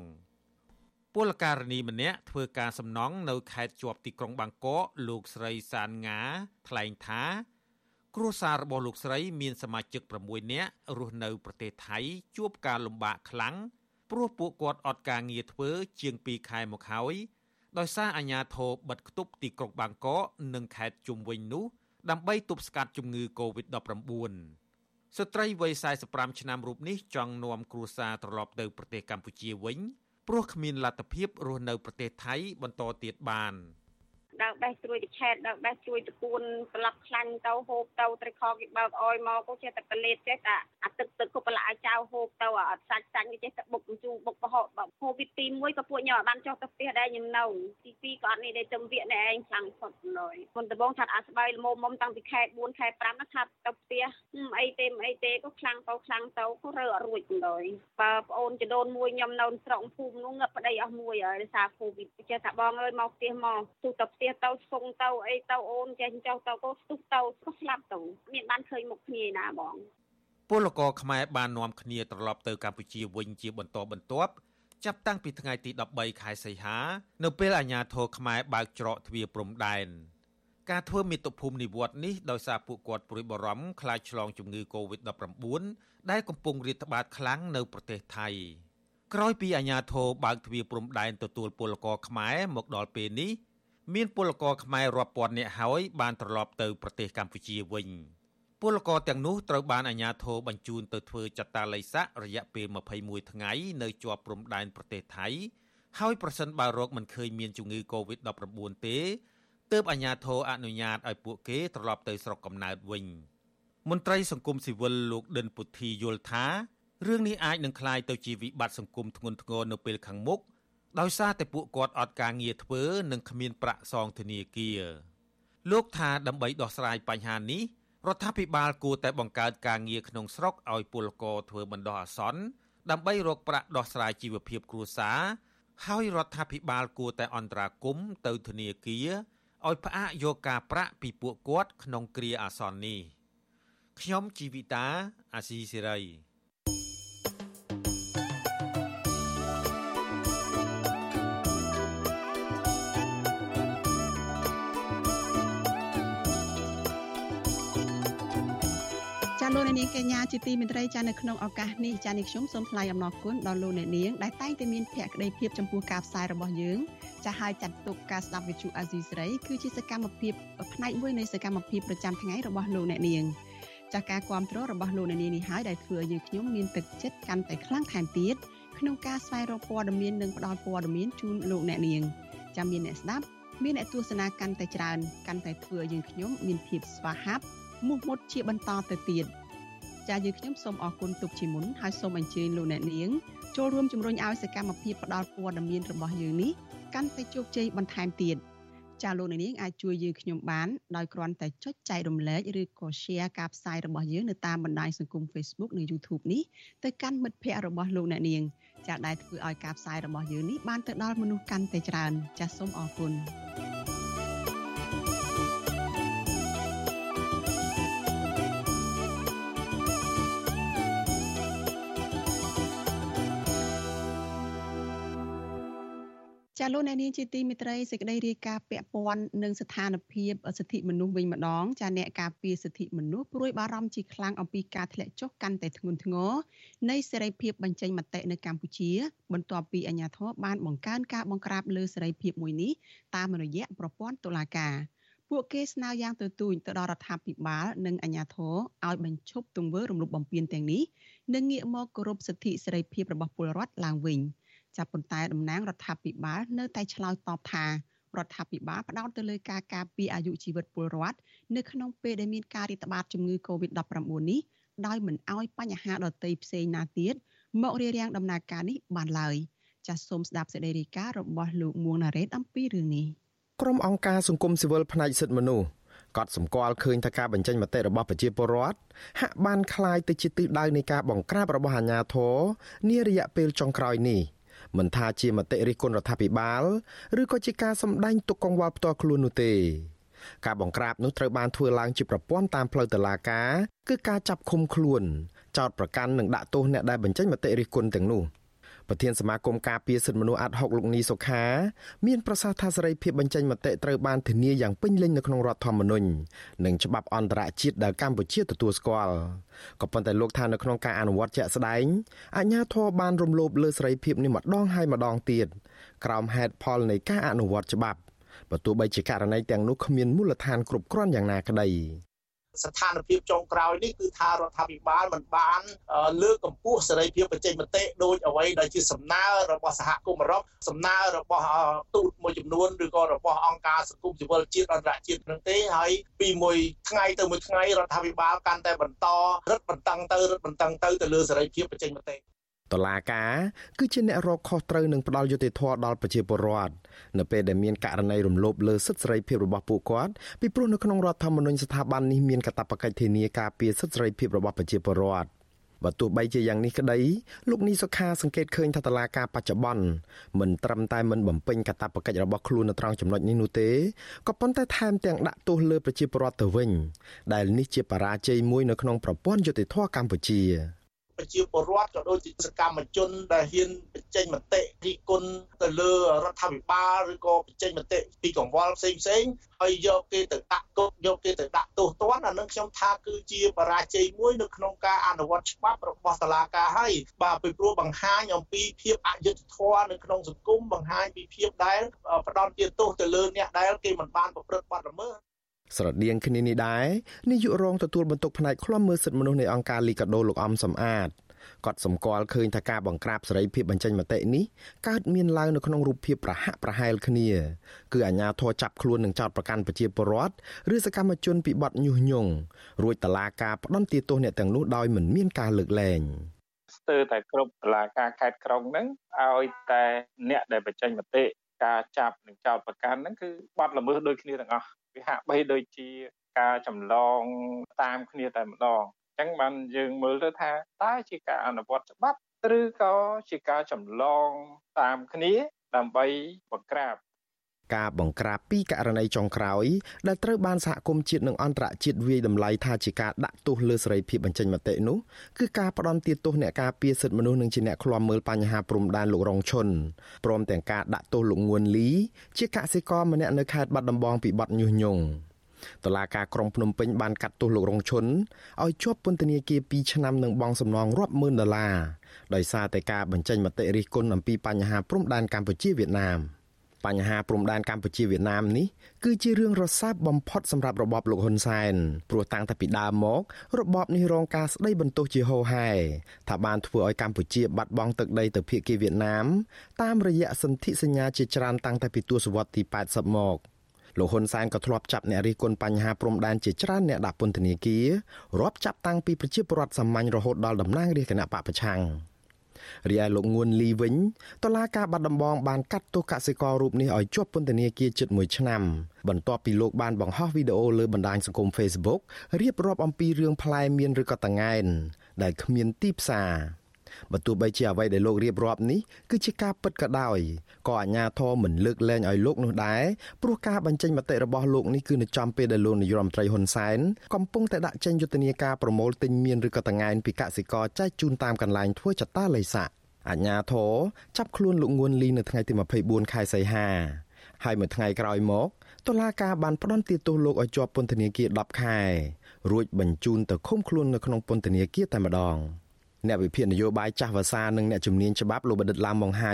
ពលករនីម្នាក់ធ្វើការសំណង់នៅខេត្តជាប់ទីក្រុងបាងកកលោកស្រីសានងាថ្លែងថា គ្រួសាររបស់លោកស្រី មានសមាជិក6នាក់រស់នៅប្រទេសថៃជួបការលំបាកខ្លាំង ព្រោះពួកគាត់អត់ការងារធ្វើជាង2ខែមកហើយដោយសារអាជ្ញាធរបិទគប់ទីក្រុងបាងកកនិងខេត្តជុំវិញនោះដើម្បីទប់ស្កាត់ជំងឺ Covid-19 ស្ត្រីវ័យ45ឆ្នាំរូបនេះចង់នាំគ្រួសារត្រឡប់ទៅប្រទេសកម្ពុជាវិញព្រោះគ្មានលទ្ធភាពរស់នៅប្រទេសថៃបន្តទៀតបាន ដើបេះត្រួយតិឆែតដើរបេះត្រួយតពួនប្រឡប់ខ្លាញ់ទៅហូបទៅត្រីខគេបើកអោយមកក៏ចេះតែកលេតចេះតែអាទឹកទឹកក៏ប្រឡាក់ឲ្យចៅហូបទៅអត់សាច់សាច់ចេះតែបុកជូរបុកប្រហុកបើហូបវិទី1ក៏ពួកញ៉ាំបានចុះទៅផ្ទះដែរខ្ញុំនៅទី2ក៏អត់នេះដែរទៅវាកនេះឯងខ្លាំងផុតឡើយមុនដំបងថាអាស្បៃល្មមមុំតាំងពីខែ4ខែ5ណាថាទៅផ្ទះអីទេអីទេក៏ខ្លាំងទៅខ្លាំងទៅក៏រើអត់រួចឡើយបើប្អូនចដូនមួយខ្ញុំនៅស្រុកភូមិនោះងឹបប្តីអស់មួយហើយដោយសារកូវីដចេះថាបងអើយមកផ្ទះមកទុះទៅផ្ទះទៅស្វងទៅអីទៅអូនចេះចុះទៅក៏ស្ទុះទៅក៏ស្លាប់ទៅមានបានឃើញមុខគ្នាណាបងពលករខ្មែរបាននាំគ្នាត្រឡប់ទៅកម្ពុជាវិញជាបន្តបន្ទាប់ចាប់តាំងពីថ្ងៃទី13ខែសីហា នៅពេលអាជ្ញាធរខ្មែរបើកច្រកទ្វារព្រំដែនការធ្វើមាតុភូមិនិវត្តន៍នេះដោយសារពួកគាត់ព្រួយបារម្ភខ្លាចឆ្លងជំងឺ Covid-19 ដែលកំពុងរាតត្បាតខ្លាំងនៅប្រទេសថៃក្រោយពីអាជ្ញាធរបើកទ្វារព្រំដែនទទួលពលករខ្មែរមកដល់ពេលនេះ មានពលករខ្មែររាប់ពាន់នាក់ហើយបានត្រឡប់ទៅប្រទេសកម្ពុជាវិញពលករទាំងនោះត្រូវបានអាជ្ញាធរបញ្ជូនទៅធ្វើចតាល័យស័ករយៈពេល21ថ្ងៃនៅជាប់ព្រំដែនប្រទេសថៃហើយប្រសិនបើរោគមិនឃើញមានជំងឺ Covid-19 ទេទើបអាជ្ញាធរអនុញ្ញាតឲ្យពួកគេត្រឡប់ទៅស្រុកកំណើតវិញមន្ត្រីសង្គមស៊ីវិលលោកដិនពុទ្ធីយល់ថារឿងនេះអាចនឹងក្លាយទៅជាវិបត្តិសង្គមធ្ងន់ធ្ងរនៅពេលខាងមុខ ដោយសារតែពួកគាត់អត់ការងារធ្វើនិងគ្មានប្រាក់សងធនាគារលោកថាដើម្បីដោះស្រាយបញ្ហានេះរដ្ឋាភិបាលគួរតែបង្កើតការងារក្នុងស្រុកឲ្យពលករធ្វើបណ្ដោះអាសន្នដើម្បីរកប្រាក់ដោះស្រាយជីវភាពគ្រួសារហើយរដ្ឋាភិបាលគួរតែអន្តរាគមន៍ទៅធនាគារឲ្យផ្អាកយកការប្រាក់ពីពួកគាត់ក្នុងគ្រាអាសន្ននេះខ្ញុំជីវិតាអាស៊ីសេរី នកនាងកញ្ញាជាទីមេត្រីចានៅក្នុងឱកាសនេះចានេះខ្ញុំសូមថ្លែងអំណរគុណដល់លោកអ្នកនាងដែលតែងតែមានភក្ដីភាពចំពោះការផ្សាយរបស់យើងចាឲ្យចាត់ទុកការស្ដាប់វិទ្យុអាស៊ីសេរីគឺជាសកម្មភាពផ្នែកមួយនៃសកម្មភាពប្រចាំថ្ងៃរបស់លោកអ្នកនាងចាស់ការគ្រប់គ្រងរបស់លោកអ្នកនាងនេះហើយដែលធ្វើឲ្យយើងខ្ញុំមានទឹកចិត្តកាន់តែខ្លាំងថែមទៀតក្នុងការស្វែងរកព័ត៌មាននិងផ្តល់ព័ត៌មានជូនលោកអ្នកនាងចាំមានអ្នកស្ដាប់មានអ្នកទស្សនាកាន់តែច្រើនកាន់តែធ្វើឲ្យយើងខ្ញុំមានភាពស្វាហាប់មោះមុតជាបន្តទៅទៀត ចាយើងខ្ញុំសូមអរគុណទុកជាមុនហើយសូមអញ្ជើញលោកអ្នកនាងចូលរួមជំរុញឲ្យសកម្មភាពផ្តល់ព័ត៌មានរបស់យើងនេះកាន់តែជោគជ័យបន្ថែមទៀតចាលោកអ្នកនាងអាចជួយយើងខ្ញុំបានដោយគ្រាន់តែចុចចែករំលែកឬក៏ share ការផ្សាយរបស់យើងនៅតាមបណ្ដាញសង្គម Facebook និង YouTube នេះទៅកាន់មិត្តភ័ក្តិរបស់លោកអ្នកនាងចាដែលធ្វើឲ្យការផ្សាយរបស់យើងនេះបានទៅដល់មនុស្សកាន់តែច្រើនចាសសូមអរគុណ ចាលោកអ្នកនាងជាទីមេត្រីសេចក្តីរាយការណ៍ពាក់ព័ន្ធនឹងស្ថានភាពសិទ្ធិមនុស្សវិញម្ដងចាអ្នកការពារសិទ្ធិមនុស្សព្រួយបារម្ភជាខ្លាំងអំពីការធ្លាក់ចុះកាន់តែធ្ងន់ធ្ងរនៃសេរីភាពបញ្ចេញមតិនៅកម្ពុជា បន្ទាប់ពីអាជ្ញាធរបានបង្កើនការបង្ក្រាបលើសេរីភាពមួយនេះតាមរយៈប្រព័ន្ធតុលាការពួកគេស្នើយ៉ាងទទូចទៅដល់រដ្ឋាភិបាលនិងអាជ្ញាធរឲ្យបញ្ឈប់ទង្វើរំលោភបំពានទាំងនេះនិងងាកមកគោរពសិទ្ធិសេរីភាពរបស់ពលរដ្ឋឡើងវិញ។ ចាប៉ុន្តែតំណាងរដ្ឋាភិបាលនៅតែឆ្លើយតបថារដ្ឋាភិបាលផ្ដោតទៅលើការការពារអាយុជីវិតពលរដ្ឋនៅក្នុងពេលដែលមានការរាតត្បាតជំងឺ Covid-19 នេះដោយមិនអោយបញ្ហាដទៃផ្សេងណាទៀតមករារាំងដំណើរការនេះបានឡើយចាសសូមស្ដាប់សេចក្តីរាយការណ៍របស់លោកមួងណារ៉េតអំពីរឿងនេះក្រុមអង្គការសង្គមស៊ីវិលផ្នែកសិទ្ធិមនុស្សក៏សម្គាល់ឃើញថាការបញ្ចេញមតិរបស់ប្រជាពលរដ្ឋហាក់បានคล้ายទៅជាទិសដៅនៃការបង្ក្រាបរបស់អាជ្ញាធរនារយៈពេលចុងក្រោយនេះ។ មិនថាជាមតិរិះគន់រដ្ឋាភិបាលឬក៏ជាការសម្ដែងទុកកង្វល់ផ្ទាល់ខ្លួននោះទេការបង្ក្រាបនោះត្រូវបានធ្វើឡើងជាប្រព័ន្ធតាមផ្លូវតុលាការគឺការចាប់ឃុំខ្លួន ចោតប្រកាន់និងដាក់ទោសអ្នកដែលបញ្ចេញមតិរិះគន់ទាំងនោះ។ ប្រធានសមាគមការពារសិទ្ធិមនុស្សអាត់ហុកលោកនីសុខា មានប្រសាសន៍ថាសេរីភាពបញ្ចេញមតិត្រូវបានធានាយ៉ាងពេញលេញនៅក្នុងរដ្ឋធម្មនុញ្ញនិងច្បាប់អន្តរជាតិដែលកម្ពុជាទទួលស្គាល់ក៏ប៉ុន្តែលោកថានៅក្នុងការអនុវត្តជាក់ស្ដែងអាជ្ញាធរបានរំលោភលើសេរីភាពនេះម្ដងហើយម្ដងទៀតក្រោមហេតុផលនៃការអនុវត្តច្បាប់បើទោះបីជាករណីទាំងនោះគ្មានមូលដ្ឋានគ្រប់គ្រាន់យ៉ាងណាក្តី ស្ថានភាពចុងក្រោយនេះគឺថារដ្ឋាភិបាលមិនបានលើកកម្ពស់សេរីភាពបញ្ចេញមតិដោយអ្វីដែលជាសំណើរបស់សហគមន៍អឺរ៉ុបសំណើរបស់ទូតមួយចំនួនឬក៏របស់អង្គការសង្គមស៊ីវិលជាតិអន្តរជាតិនឹងទេហើយពីមួយថ្ងៃទៅមួយថ្ងៃរដ្ឋាភិបាលកាន់តែបន្តរឹតបន្តឹងទៅរឹតបន្តឹងទៅទៅលើសេរីភាពបញ្ចេញមតិ តឡាការគឺជាអ្នករកខុសត្រូវនិងផ្ដាល់យុតិធធដល់ប្រជាពលរដ្ឋនៅពេលដែលមានករណីរំលោភលើសិទ្ធិសេរីភាពរបស់ពួកគាត់ពីព្រោះនៅក្នុងរដ្ឋធម្មនុញ្ញស្ថាប័ននេះមានកាតព្វកិច្ចធានាការពារសិទ្ធិសេរីភាពរបស់ប្រជាពលរដ្ឋបើទោះបីជាយ៉ាងនេះក្តីលោកនីសុខាសង្កេតឃើញថាតឡាការបច្ចុប្បន្នមិនត្រឹមតែមិនបំពេញកាតព្វកិច្ចរបស់ខ្លួននៅត្រង់ចំណុចនេះនោះទេក៏ប៉ុន្តែថែមទាំងដាក់ទោសលើប្រជាពលរដ្ឋទៅវិញដែលនេះជាបរាជ័យមួយនៅក្នុងប្រព័ន្ធយុតិធធកម្ពុជា ប្រជាពលរដ្ឋក៏ដូចជាសកម្មជនដែលហ៊ានបញ្ចេញមតិរិះគន់ទៅលើរដ្ឋាភិបាលឬក៏បញ្ចេញមតិពីកង្វល់ផ្សេងផ្សេងហើយយកគេទៅដាក់គុកយកគេទៅដាក់ទោសទណ្ឌអានឹងខ្ញុំថាគឺជាបរាជ័យមួយនៅក្នុងការអនុវត្តច្បាប់របស់តុលាការហើយបាទពីព្រោះបង្ហាញអំពីភាពអយុត្តិធម៌នៅក្នុងសង្គមបង្ហាញពីភាពដែលផ្ដន់ទាទោសទៅលើអ្នកដែលគេមិនបានប្រព្រឹត្តបទល្មើស ស្រដៀងគ្នានេះដែរនាយករងទទួលបន្ទុកផ្នែកឃ្លាំមើលសិទ្ធិមនុស្សនៃអង្គការលីកាដូលោកអំសំអាតគាត់សម្គាល់ឃើញថាការបង្ក្រាបសេរីភាពបញ្ចេញមតិនេះកើតមានឡើងនៅក្នុងរូបភាពប្រហាក់ប្រហែលគ្នាគឺអាជ្ញាធរចាប់ខ្លួននិងចោទប្រកាន់ប្រជាពលរដ្ឋឬសកម្មជនពីបទញុះញង់រួចតឡាការផ្ដន្ទាទោសអ្នកទាំងនោះដោយមិនមានការលើកលែងស្ទើរតែគ្រប់តឡាការខេត្តក្រុងហ្នឹងឲ្យតែអ្នកដែលបញ្ចេញមតិការចាប់និងចោទប្រកាន់ហ្នឹងគឺបាត់ល្មើសដូចគ្នាទាំងអស់ វាហាក់បីដូចជាការចម្លងតាមគ្នាតែម្ដងអញ្ចឹងបានយើងមើលទៅថាតើជាការអនុវត្តច្បាប់ឬក៏ជាការចម្លងតាមគ្នាដើម្បីបង្ក្រាប ការបង្ក្រាបពីករណីចុងក្រោយដែលត្រូវបានសហគមន៍ជាតិនិងអន្តរជាតិវាយតម្លៃថាជាការដាក់ទោសលើសេរីភាពបញ្ចេញមតិនោះគឺការផ្ដន់ទាទោសអ្នកការពារសិទ្ធិមនុស្សនិងជាអ្នកឃ្លាំមើលបញ្ហាព្រំដែនលោករងឈុនព្រមទាំងការដាក់ទោសលោកងួនលី ជាកសិករម្នាក់នៅខេត្តបាត់ដំបងពីបទញុះញង់តឡាការក្រុងភ្នំពេញបានកាត់ទោសលោករងឈុនឲ្យជាប់ពន្ធនាគារ2ឆ្នាំនិងបង់សំណងរាប់ម៉ឺនដុល្លារដោយសារតែការបញ្ចេញមតិរិះគន់អំពីបញ្ហាព្រំដែនកម្ពុជាវៀតណាម។ បញ្ហាព្រំដែនកម្ពុជាវៀតណាមនេះគឺជារឿងរសើបបំផុតសម្រាប់របបលោកហ៊ុនសែនព្រោះតាំងតែពីដើមមក របបនេះរងការស្ដីបន្ទោសជាហូរហែថាបានធ្វើឲ្យកម្ពុជាបាត់បង់ទឹកដីទៅភាគីវៀតណាមតាមរយៈសន្ធិសញ្ញាជាច្រើនតាំងតែពីទសវត្សរ៍ទី80មកលោកហ៊ុនសែនក៏ធ្លាប់ចាប់អ្នករិះគន់បញ្ហាព្រំដែនជាច្រើនអ្នកដាក់ពន្ធនាគាររាប់ចាប់តាំងពីប្រជាពលរដ្ឋសាមញ្ញរហូតដល់តំណាងរាជគណៈបពប្រឆាំង។ រីឯលោកងួនលីវិញតឡាការបាត់ដំបងបានកាត់ទោសកសិកររូបនេះឲ្យជាប់ពន្ធនាគារជិត1ឆ្នាំបន្ទាប់ពីលោកបានបង្ហោះវីដេអូលើបណ្ដាញសង្គម Facebook រៀបរាប់អំពីរឿងផ្លែមៀនឬក៏តង្កែនដែលគ្មានទីផ្សារ បើទោះបីជាអ្វីដែលលោករៀបរាប់នេះគឺជាការពិតក៏ដោយក៏អាជ្ញាធរមិនលើកលែងឲ្យលោកនោះដែរព្រោះការបញ្ចេញមតិរបស់លោកនេះគឺនៅចំពេលដែលលោកនាយរដ្ឋមន្ត្រីហ៊ុនសែនកំពុងតែដាក់ចេញយុទ្ធនាការប្រមូលទិញមានឬក៏តង្កែនពីកសិករចែកជូនតាមកន្លែងធ្វើចតាល័យស័កអាជ្ញាធរចាប់ខ្លួនលោកងួនលីនៅថ្ងៃទី24ខែសីហាហើយមួយថ្ងៃក្រោយមកតុលាការបានផ្តន្ទាទោសលោកឲ្យជាប់ពន្ធនាគារ10ខែរួចបញ្ជូនទៅឃុំខ្លួននៅក្នុងពន្ធនាគារតែម្ដង។ អ្នកវិភាគនយោបាយចាស់វសានិងអ្នកជំនាញច្បាប់លោកបណ្ឌិតឡាមម៉ុងហៃ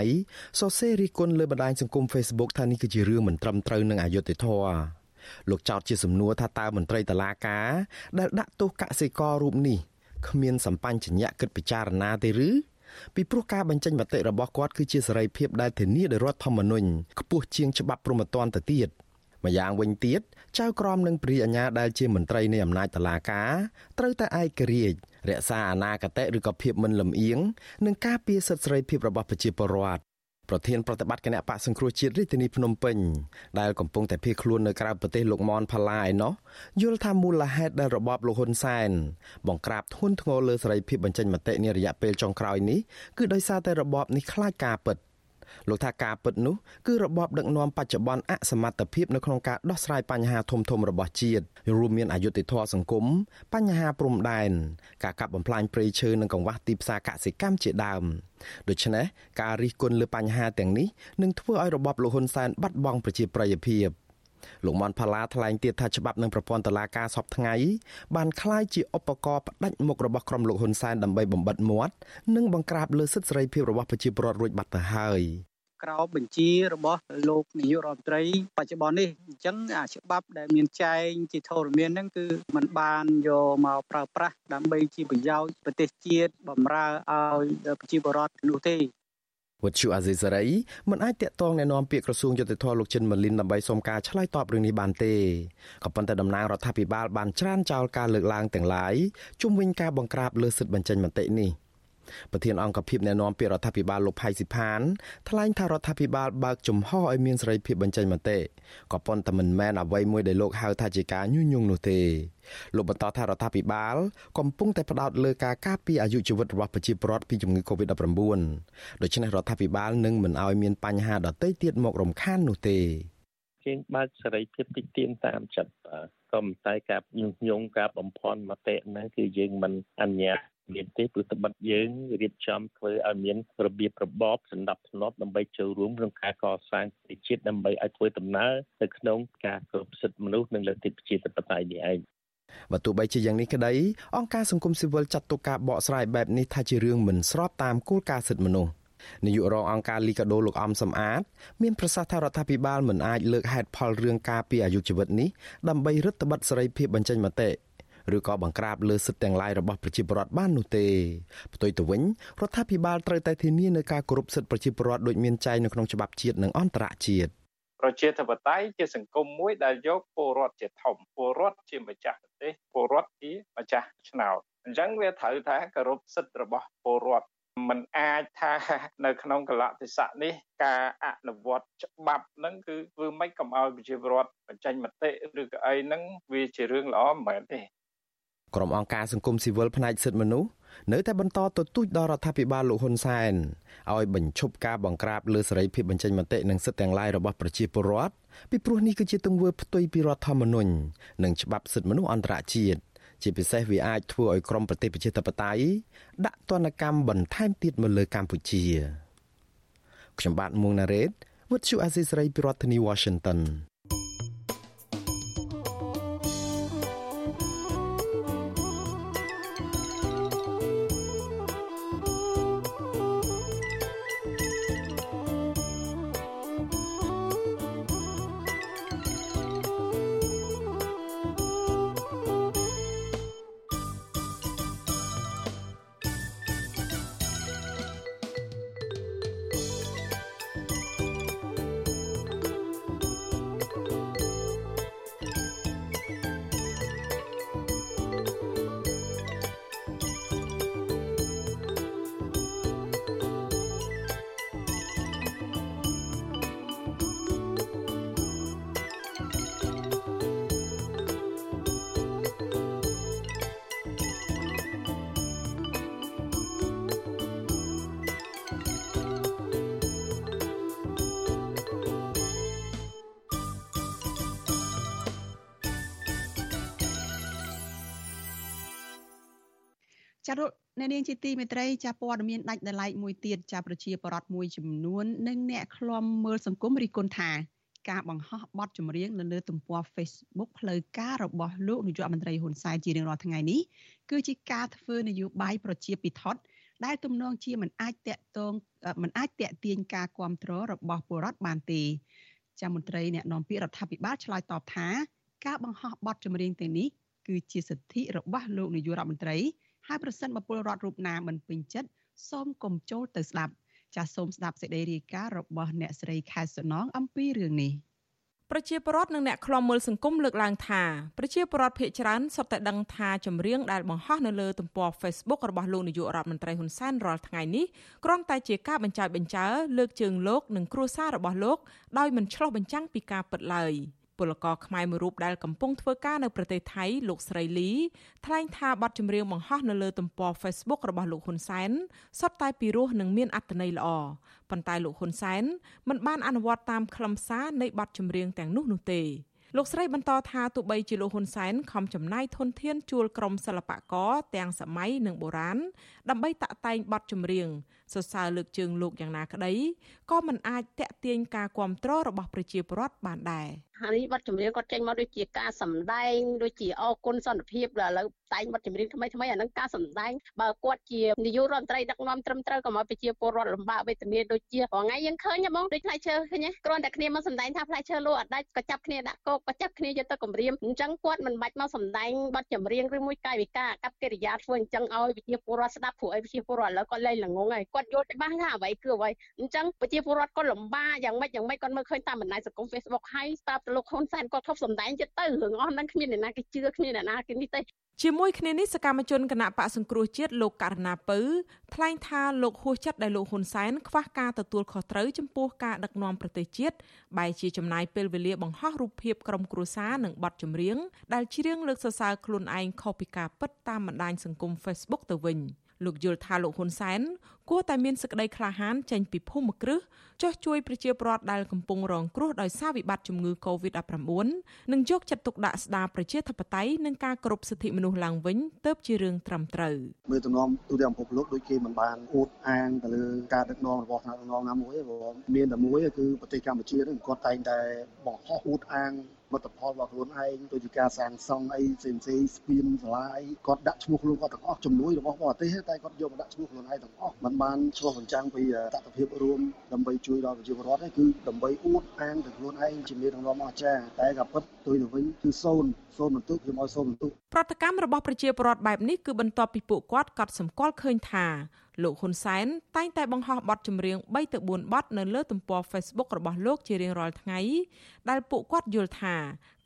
សរសេររិះគន់លើបណ្ដាញសង្គម Facebook ថានេះគឺជារឿងមិនត្រឹមត្រូវនិងអយុត្តិធម៌លោកចោទជាសំណួរថាតើមន្ត្រីតឡាការដែលដាក់ទោសកសិកររូបនេះគ្មានសម្បញ្ញៈគិតពិចារណាទេឬពីព្រោះការបញ្ចេញមតិរបស់គាត់គឺជាសេរីភាពដែលធានាដោយរដ្ឋធម្មនុញ្ញខ្ពស់ជាងច្បាប់ព្រហ្មទណ្ឌទៅទៀត ម្យ៉ាងវិញទៀតចៅក្រមនិងព្រះអាជ្ញាដែលជាមន្ត្រីនៃអំណាចតឡាការត្រូវតែឯករាជ្យរក្សាអនាគតឬក៏ភាពមិនលំអៀងនិងការពារសិទ្ធិសេរីភាពរបស់ប្រជាពលរដ្ឋប្រធានប្រតិបត្តិគណៈបកសង្គ្រោះជាតិរាជធានីភ្នំពេញដែលកំពុងតែភៀសខ្លួននៅក្រៅប្រទេសលោកមនផាឡាឯណោះយល់ថាមូលហេតុដែលរបបលោកហ៊ុនសែនបង្ក្រាបធ្ងន់ធ្ងរលើសេរីភាពបញ្ចេញមតិនារយៈពេលចុងក្រោយនេះគឺដោយសារតែរបបនេះខ្លាចការពិត។ លោកថាការពិតនោះគឺរបបដឹកនាំបច្ចុប្បន្នអសមត្ថភាពនៅក្នុងការដោះស្រាយបញ្ហាធំធំរបស់ជាតិរួមមានអយុត្តិធម៌សង្គមបញ្ហាព្រំដែនការកាប់បំផ្លាញព្រៃឈើនិងកង្វះទីផ្សារកសិកម្មជាដើមដូច្នេះការរិះគន់លើបញ្ហាទាំងនេះនឹងធ្វើឲ្យរបបលោកហ៊ុនសែនបាត់បង់ប្រជាប្រិយភាព លោកមនផល្លាថ្លែងទៀតថាច្បាប់និងប្រព័ន្ធតុលាការសពថ្ងៃបានคล้ายជាឧបករណ៍ផ្ដាច់មុខរបស់ក្រុមលោកហ៊ុនសែនដើម្បីបំបិតមាត់និងបង្ក្រាបលើសិទ្ធិសេរីភាពរបស់ប្រជាពលរដ្ឋរួចបាត់ទៅហើយក្រោមបញ្ជារបស់លោកនាយករដ្ឋមន្ត្រីបច្ចុប្បន្ននេះអញ្ចឹងអាច្បាប់ដែលមានចែងជាធរមានហ្នឹងគឺมันបានយកមកប្រើប្រាស់ដើម្បីជាប្រយោជន៍ប្រទេសជាតិបំរើឲ្យប្រជាពលរដ្ឋនោះទេ វត្តជូអាស៊ីសេរីមិនអាចតាក់ទងแนะនាំពាក្យក្រសួងយុតិធម៌លោកចិនម៉ាលីនដើម្បីសុំការឆ្លើយតបរឿងនេះបានទេក៏ប៉ុន្តែតំណាងរដ្ឋាភិបាលបានច្រានចោលការលើកឡើងទាំងឡាយជុំវិញការបង្ក្រាបលើសិទ្ធិបញ្ចេញមតិនេះ។ ប្រធានអង្គភិបអ្នកណែនាំពាក្យរដ្ឋាភិបាលលោកផៃស៊ីផានថ្លែងថារដ្ឋាភិបាលបើកចំហឲ្យមានសេរីភាពបញ្ចេញមតិក៏ប៉ុន្តែមិនមែនអ្វីមួយដែលលោកហៅថាជាការញុះញង់នោះទេលោកបន្តថារដ្ឋាភិបាល កំពុងតែផ្ដោតលើការការពារអាយុជីវិតរបស់ប្រជាពលរដ្ឋពីជំងឺ Covid-19 ដូច្នេះរដ្ឋាភិបាលនឹងមិនឲ្យមានបញ្ហាដទៃទៀតមករំខាននោះទេជាងបើកសេរីភាពតិចទៀនតាមចិត្តក៏មិនតែការញុះញង់ការបំផន់មតិហ្នឹងគឺយើងមិនអនុញ្ញាត មានទេព្រោះត្បិតយើងរៀបចំធ្វើឲ្យមានរបៀបរបបសម្ដាប់ធ្នាប់ដើម្បីចូលរួមក្នុងការកសាងប្រទេសជាតិដើម្បីឲ្យធ្វើដំណើរទៅក្នុងការគោរពសិទ្ធិមនុស្សនិងលទ្ធិប្រជាធិបតេយ្យនេះឯងបើទោះបីជាយ៉ាងនេះក្តីអង្គការសង្គមស៊ីវិលចាត់ទុកការបកស្រាយបែបនេះថាជារឿងមិនស្របតាមគោលការណ៍សិទ្ធិមនុស្សនាយករងអង្គការលីកាដូលោកអំសំអាត មានប្រសាសន៍ថារដ្ឋាភិបាលមិនអាចលើកហេតុផលរឿងការពីអាយុជីវិតនេះដើម្បីរឹតបន្តឹងសេរីភាពបញ្ចេញមតិ ឬក៏បង្ក្រាបលើសិទ្ធិទាំងឡាយរបស់ប្រជាពលរដ្ឋបាននោះទេផ្ទុយទៅវិញរដ្ឋាភិបាលត្រូវតែធានានៅការគោរពសិទ្ធិប្រជាពលរដ្ឋដូចមានចែងនៅក្នុងច្បាប់ជាតិនិងអន្តរជាតិប្រជាធិបតេយ្យជាសង្គមមួយដែលយកពលរដ្ឋជាធំពលរដ្ឋជាម្ចាស់ប្រទេសពលរដ្ឋជាម្ចាស់ឆ្នោតអញ្ចឹងវាត្រូវតែគោរពសិទ្ធិរបស់ពលរដ្ឋมันអាចថានៅក្នុងកលៈទេសៈនេះការអនុវត្តច្បាប់ហ្នឹងគឺធ្វើម៉េចកុំឲ្យប្រជាពលរដ្ឋបញ្ចេញមតិឬក៏អីហ្នឹងវាជារឿងល្អមិនមែនទេ ក្រុមអង្គការសង្គមស៊ីវិលផ្នែកសិទ្ធិមនុស្សនៅតែបន្តទទូចដល់រដ្ឋាភិបាលលោកហ៊ុនសែនឲ្យបញ្ឈប់ការបង្ក្រាបលើសេរីភាពបញ្ចេញមតិនិងសិទ្ធិទាំងឡាយរបស់ប្រជាពលរដ្ឋពីព្រោះនេះគឺជាទង្វើផ្ទុយពីរដ្ឋធម្មនុញ្ញនិងច្បាប់សិទ្ធិមនុស្សអន្តរជាតិជាពិសេសវាអាចធ្វើឲ្យក្រមប្រទេសប្រជាធិបតេយ្យដាក់ទណ្ឌកម្មបន្ថែមទៀតមកលើកម្ពុជាខ្ញុំបាទមួងណារ៉េត With you Aziz Ray ពីរដ្ឋធានី Washington ចារអ្នកនាងជាទីមេត្រីចាព័ត៌មានដាច់ដライមួយទៀតចាប្រជាពលរដ្ឋមួយចំនួននិងអ្នកឃ្លាំមើលសង្គមរិះគន់ថាការបង្ហោះបទចម្រៀងនៅលើទំព័រ Facebook ផ្លូវការរបស់លោកនាយករដ្ឋមន្ត្រីហ៊ុនសែនជារៀងរាល់ថ្ងៃនេះគឺជាការធ្វើនយោបាយប្រជាពិធដែលទំនងជាមិនអាចតាក់ទងមិនអាចតាក់ទាញការគ្រប់គ្រងរបស់ពលរដ្ឋបានទេចាមន្ត្រីអ្នកនាំពាក្យរដ្ឋាភិបាលឆ្លើយតបថាការបង្ហោះបទចម្រៀងទាំងនេះគឺជាសិទ្ធិរបស់លោកនាយករដ្ឋមន្ត្រី ហើយប្រសិនបើពលរដ្ឋរូបណាមិនពេញចិត្តសូមកុំចូលទៅស្ដាប់ចាសសូមស្ដាប់សេចក្តីរាយការណ៍របស់អ្នកស្រីខែសំណងអំពីរឿងនេះប្រជាពលរដ្ឋនិងអ្នកខ្លំមើលសង្គមលើកឡើងថាប្រជាពលរដ្ឋភ័យច្រើនសុទ្ធតែដឹងថាចម្រៀងដែលបង្ហោះនៅលើទំព័រ Facebook របស់លោកនាយករដ្ឋមន្ត្រីហ៊ុនសែនរាល់ថ្ងៃនេះគ្រាន់តែជាការបញ្ចោចបញ្ចើលើកជើងលោកនិងគ្រួសាររបស់លោកដោយមិនឆ្លោះបញ្ចាំងពីការពិតឡើយ។ ពលករខ្មែរមួយរូបដែលកំពុងធ្វើការនៅប្រទេសថៃលោកស្រីលីថ្លែងថាបទចម្រៀងបង្ហោះនៅលើទំព័រ Facebook របស់លោកហ៊ុនសែនសុទ្ធតែពីរោះនិងមានអត្ថន័យល្អប៉ុន្តែលោកហ៊ុនសែនមិនបានអនុវត្តតាមខ្លឹមសារនៃបទចម្រៀងទាំងនោះនោះទេលោកស្រីបន្តថាទោះបីជាលោកហ៊ុនសែនខំចំណាយធនធានជួលក្រុមសិល្បករទាំងសម័យនិងបុរាណដើម្បីតាក់តែងបទចម្រៀង សរសើរលើកជើងលោកយ៉ាងណាក្តីក៏មិនអាចតាក់ទាញការគ្រប់គ្រងរបស់ប្រជាពលរដ្ឋបានដែរហើយនេះបទចម្រៀងគាត់ចេញមកដូចជាការសម្ដែងដូចជាអគុណសន្តិភាពឥឡូវតែងបទចម្រៀងថ្មីថ្មីអានឹងការសម្ដែងបើគាត់ជានាយករដ្ឋមន្ត្រីដឹកនាំត្រឹមត្រូវក៏មកប្រជាពលរដ្ឋលំបាកវេទនាដូចជារាល់ថ្ងៃយើងឃើញហ្មងដូចផ្លែឈើឃើញគ្រាន់តែគ្នាមកសម្ដែងថាផ្លែឈើលក់អត់ដាច់ក៏ចាប់គ្នាដាក់គោកក៏ចាប់គ្នាយកទៅគម្រាមអញ្ចឹងគាត់មិនបាច់មកសម្ដែងបទចម្រៀងឬមួយកាយវិការកັບកិរិយាធ្វើអញ្ចឹងឲ្យប្រជាពលរដ្ឋស្ដាប់ព្រោះអីប្រជាពលរដ្ឋឥឡូវគាត់លែងល្ងងហើយគាត់យល់ច្បាស់ថាអ្វីគឺអ្វីអញ្ចឹងប្រជាពលរដ្ឋគាត់លំបាកយ៉ាងម៉េចយ៉ាងម៉េចគាត់មើលឃើញតាមបណ្ដាញសង្គម Facebook ហើយស្ដាប់ទៅលោកហ៊ុនសែនគាត់ធប់សម្ដែងចិត្តទៅរឿងអស់ហ្នឹងគ្មានអ្នកណាគេជឿគ្មានអ្នកណាគេនេះទេជាមួយគ្នានេះសកម្មជនគណៈបកសង្គ្រោះជាតិលោកករណាពៅថ្លែងថាលោកហួសចិត្តដែលលោកហ៊ុនសែនខ្វះការទទួលខុសត្រូវចំពោះការដឹកនាំប្រទេសជាតិបែជាចំណាយពេលវេលាបង្ហោះរូបភាពក្រុមគ្រួសារនិងបទចម្រៀងដែលច្រៀងលើកសរសើរខ្លួនឯងខុសពីការពិតតាមបណ្ដាញសង្គម Facebook ទៅវិញ។លោកយល់ថាលោកហ៊ុនសែនគួរតែមានសេចក្តីក្លាហានចេញពីភូមិគ្រឹះចោះជួយប្រជាពលរដ្ឋដែលកំពុងរងគ្រោះដោយសារវិបត្តិជំងឺ Covid-19 និងយកចិត្តទុកដាក់ស្ដារប្រជាធិបតេយ្យនិងការគោរពសិទ្ធិមនុស្សឡើងវិញទើបជារឿងត្រឹមត្រូវមើលទំនំទូទាំងពិភពលោកដូចគេមិនបានអួតអាងទៅលើការដឹកនាំរបស់ថ្នាក់ដឹកនាំណាមួយទេព្រោះមានតែមួយគឺប្រទេសកម្ពុជានឹងគាត់តែងតែបង្ហោះអួតអាងមិត្តផលរបស់ខ្លួនឯងដូចជាការសាងសង់អីផ្សេងផ្សេងស្ពានសាលាអីគាត់ដាក់ឈ្មោះខ្លួនគាត់ទាំងអស់ជំនួយរបស់បរទេសតែគាត់យកមកដាក់ឈ្មោះខ្លួនឯងទាំងអស់มันបានឆ្លុះបញ្ចាំងពីតថភាពរួមដើម្បីជួយដល់ប្រជាពលរដ្ឋគឺដើម្បីអួតអាងទៅខ្លួនឯងជាមានរំលំអស្ចារ្យតែក៏ពិតទុយទៅវិញគឺសូន្យសូនបន្ទុកខ្ញុំឲ្យសូនបន្ទុកប្រតិកម្មរបស់ប្រជាពលរដ្ឋបែបនេះគឺបន្ទាប់ពីពួកគាត់កត់សម្គាល់ឃើញថាលោកហ៊ុនសែនតែងតែបង្ហោះបទចម្រៀង3ទៅ4បទនៅលើទំព័រ Facebook របស់លោកជារៀងរាល់ថ្ងៃដែលពួកគាត់យល់ថា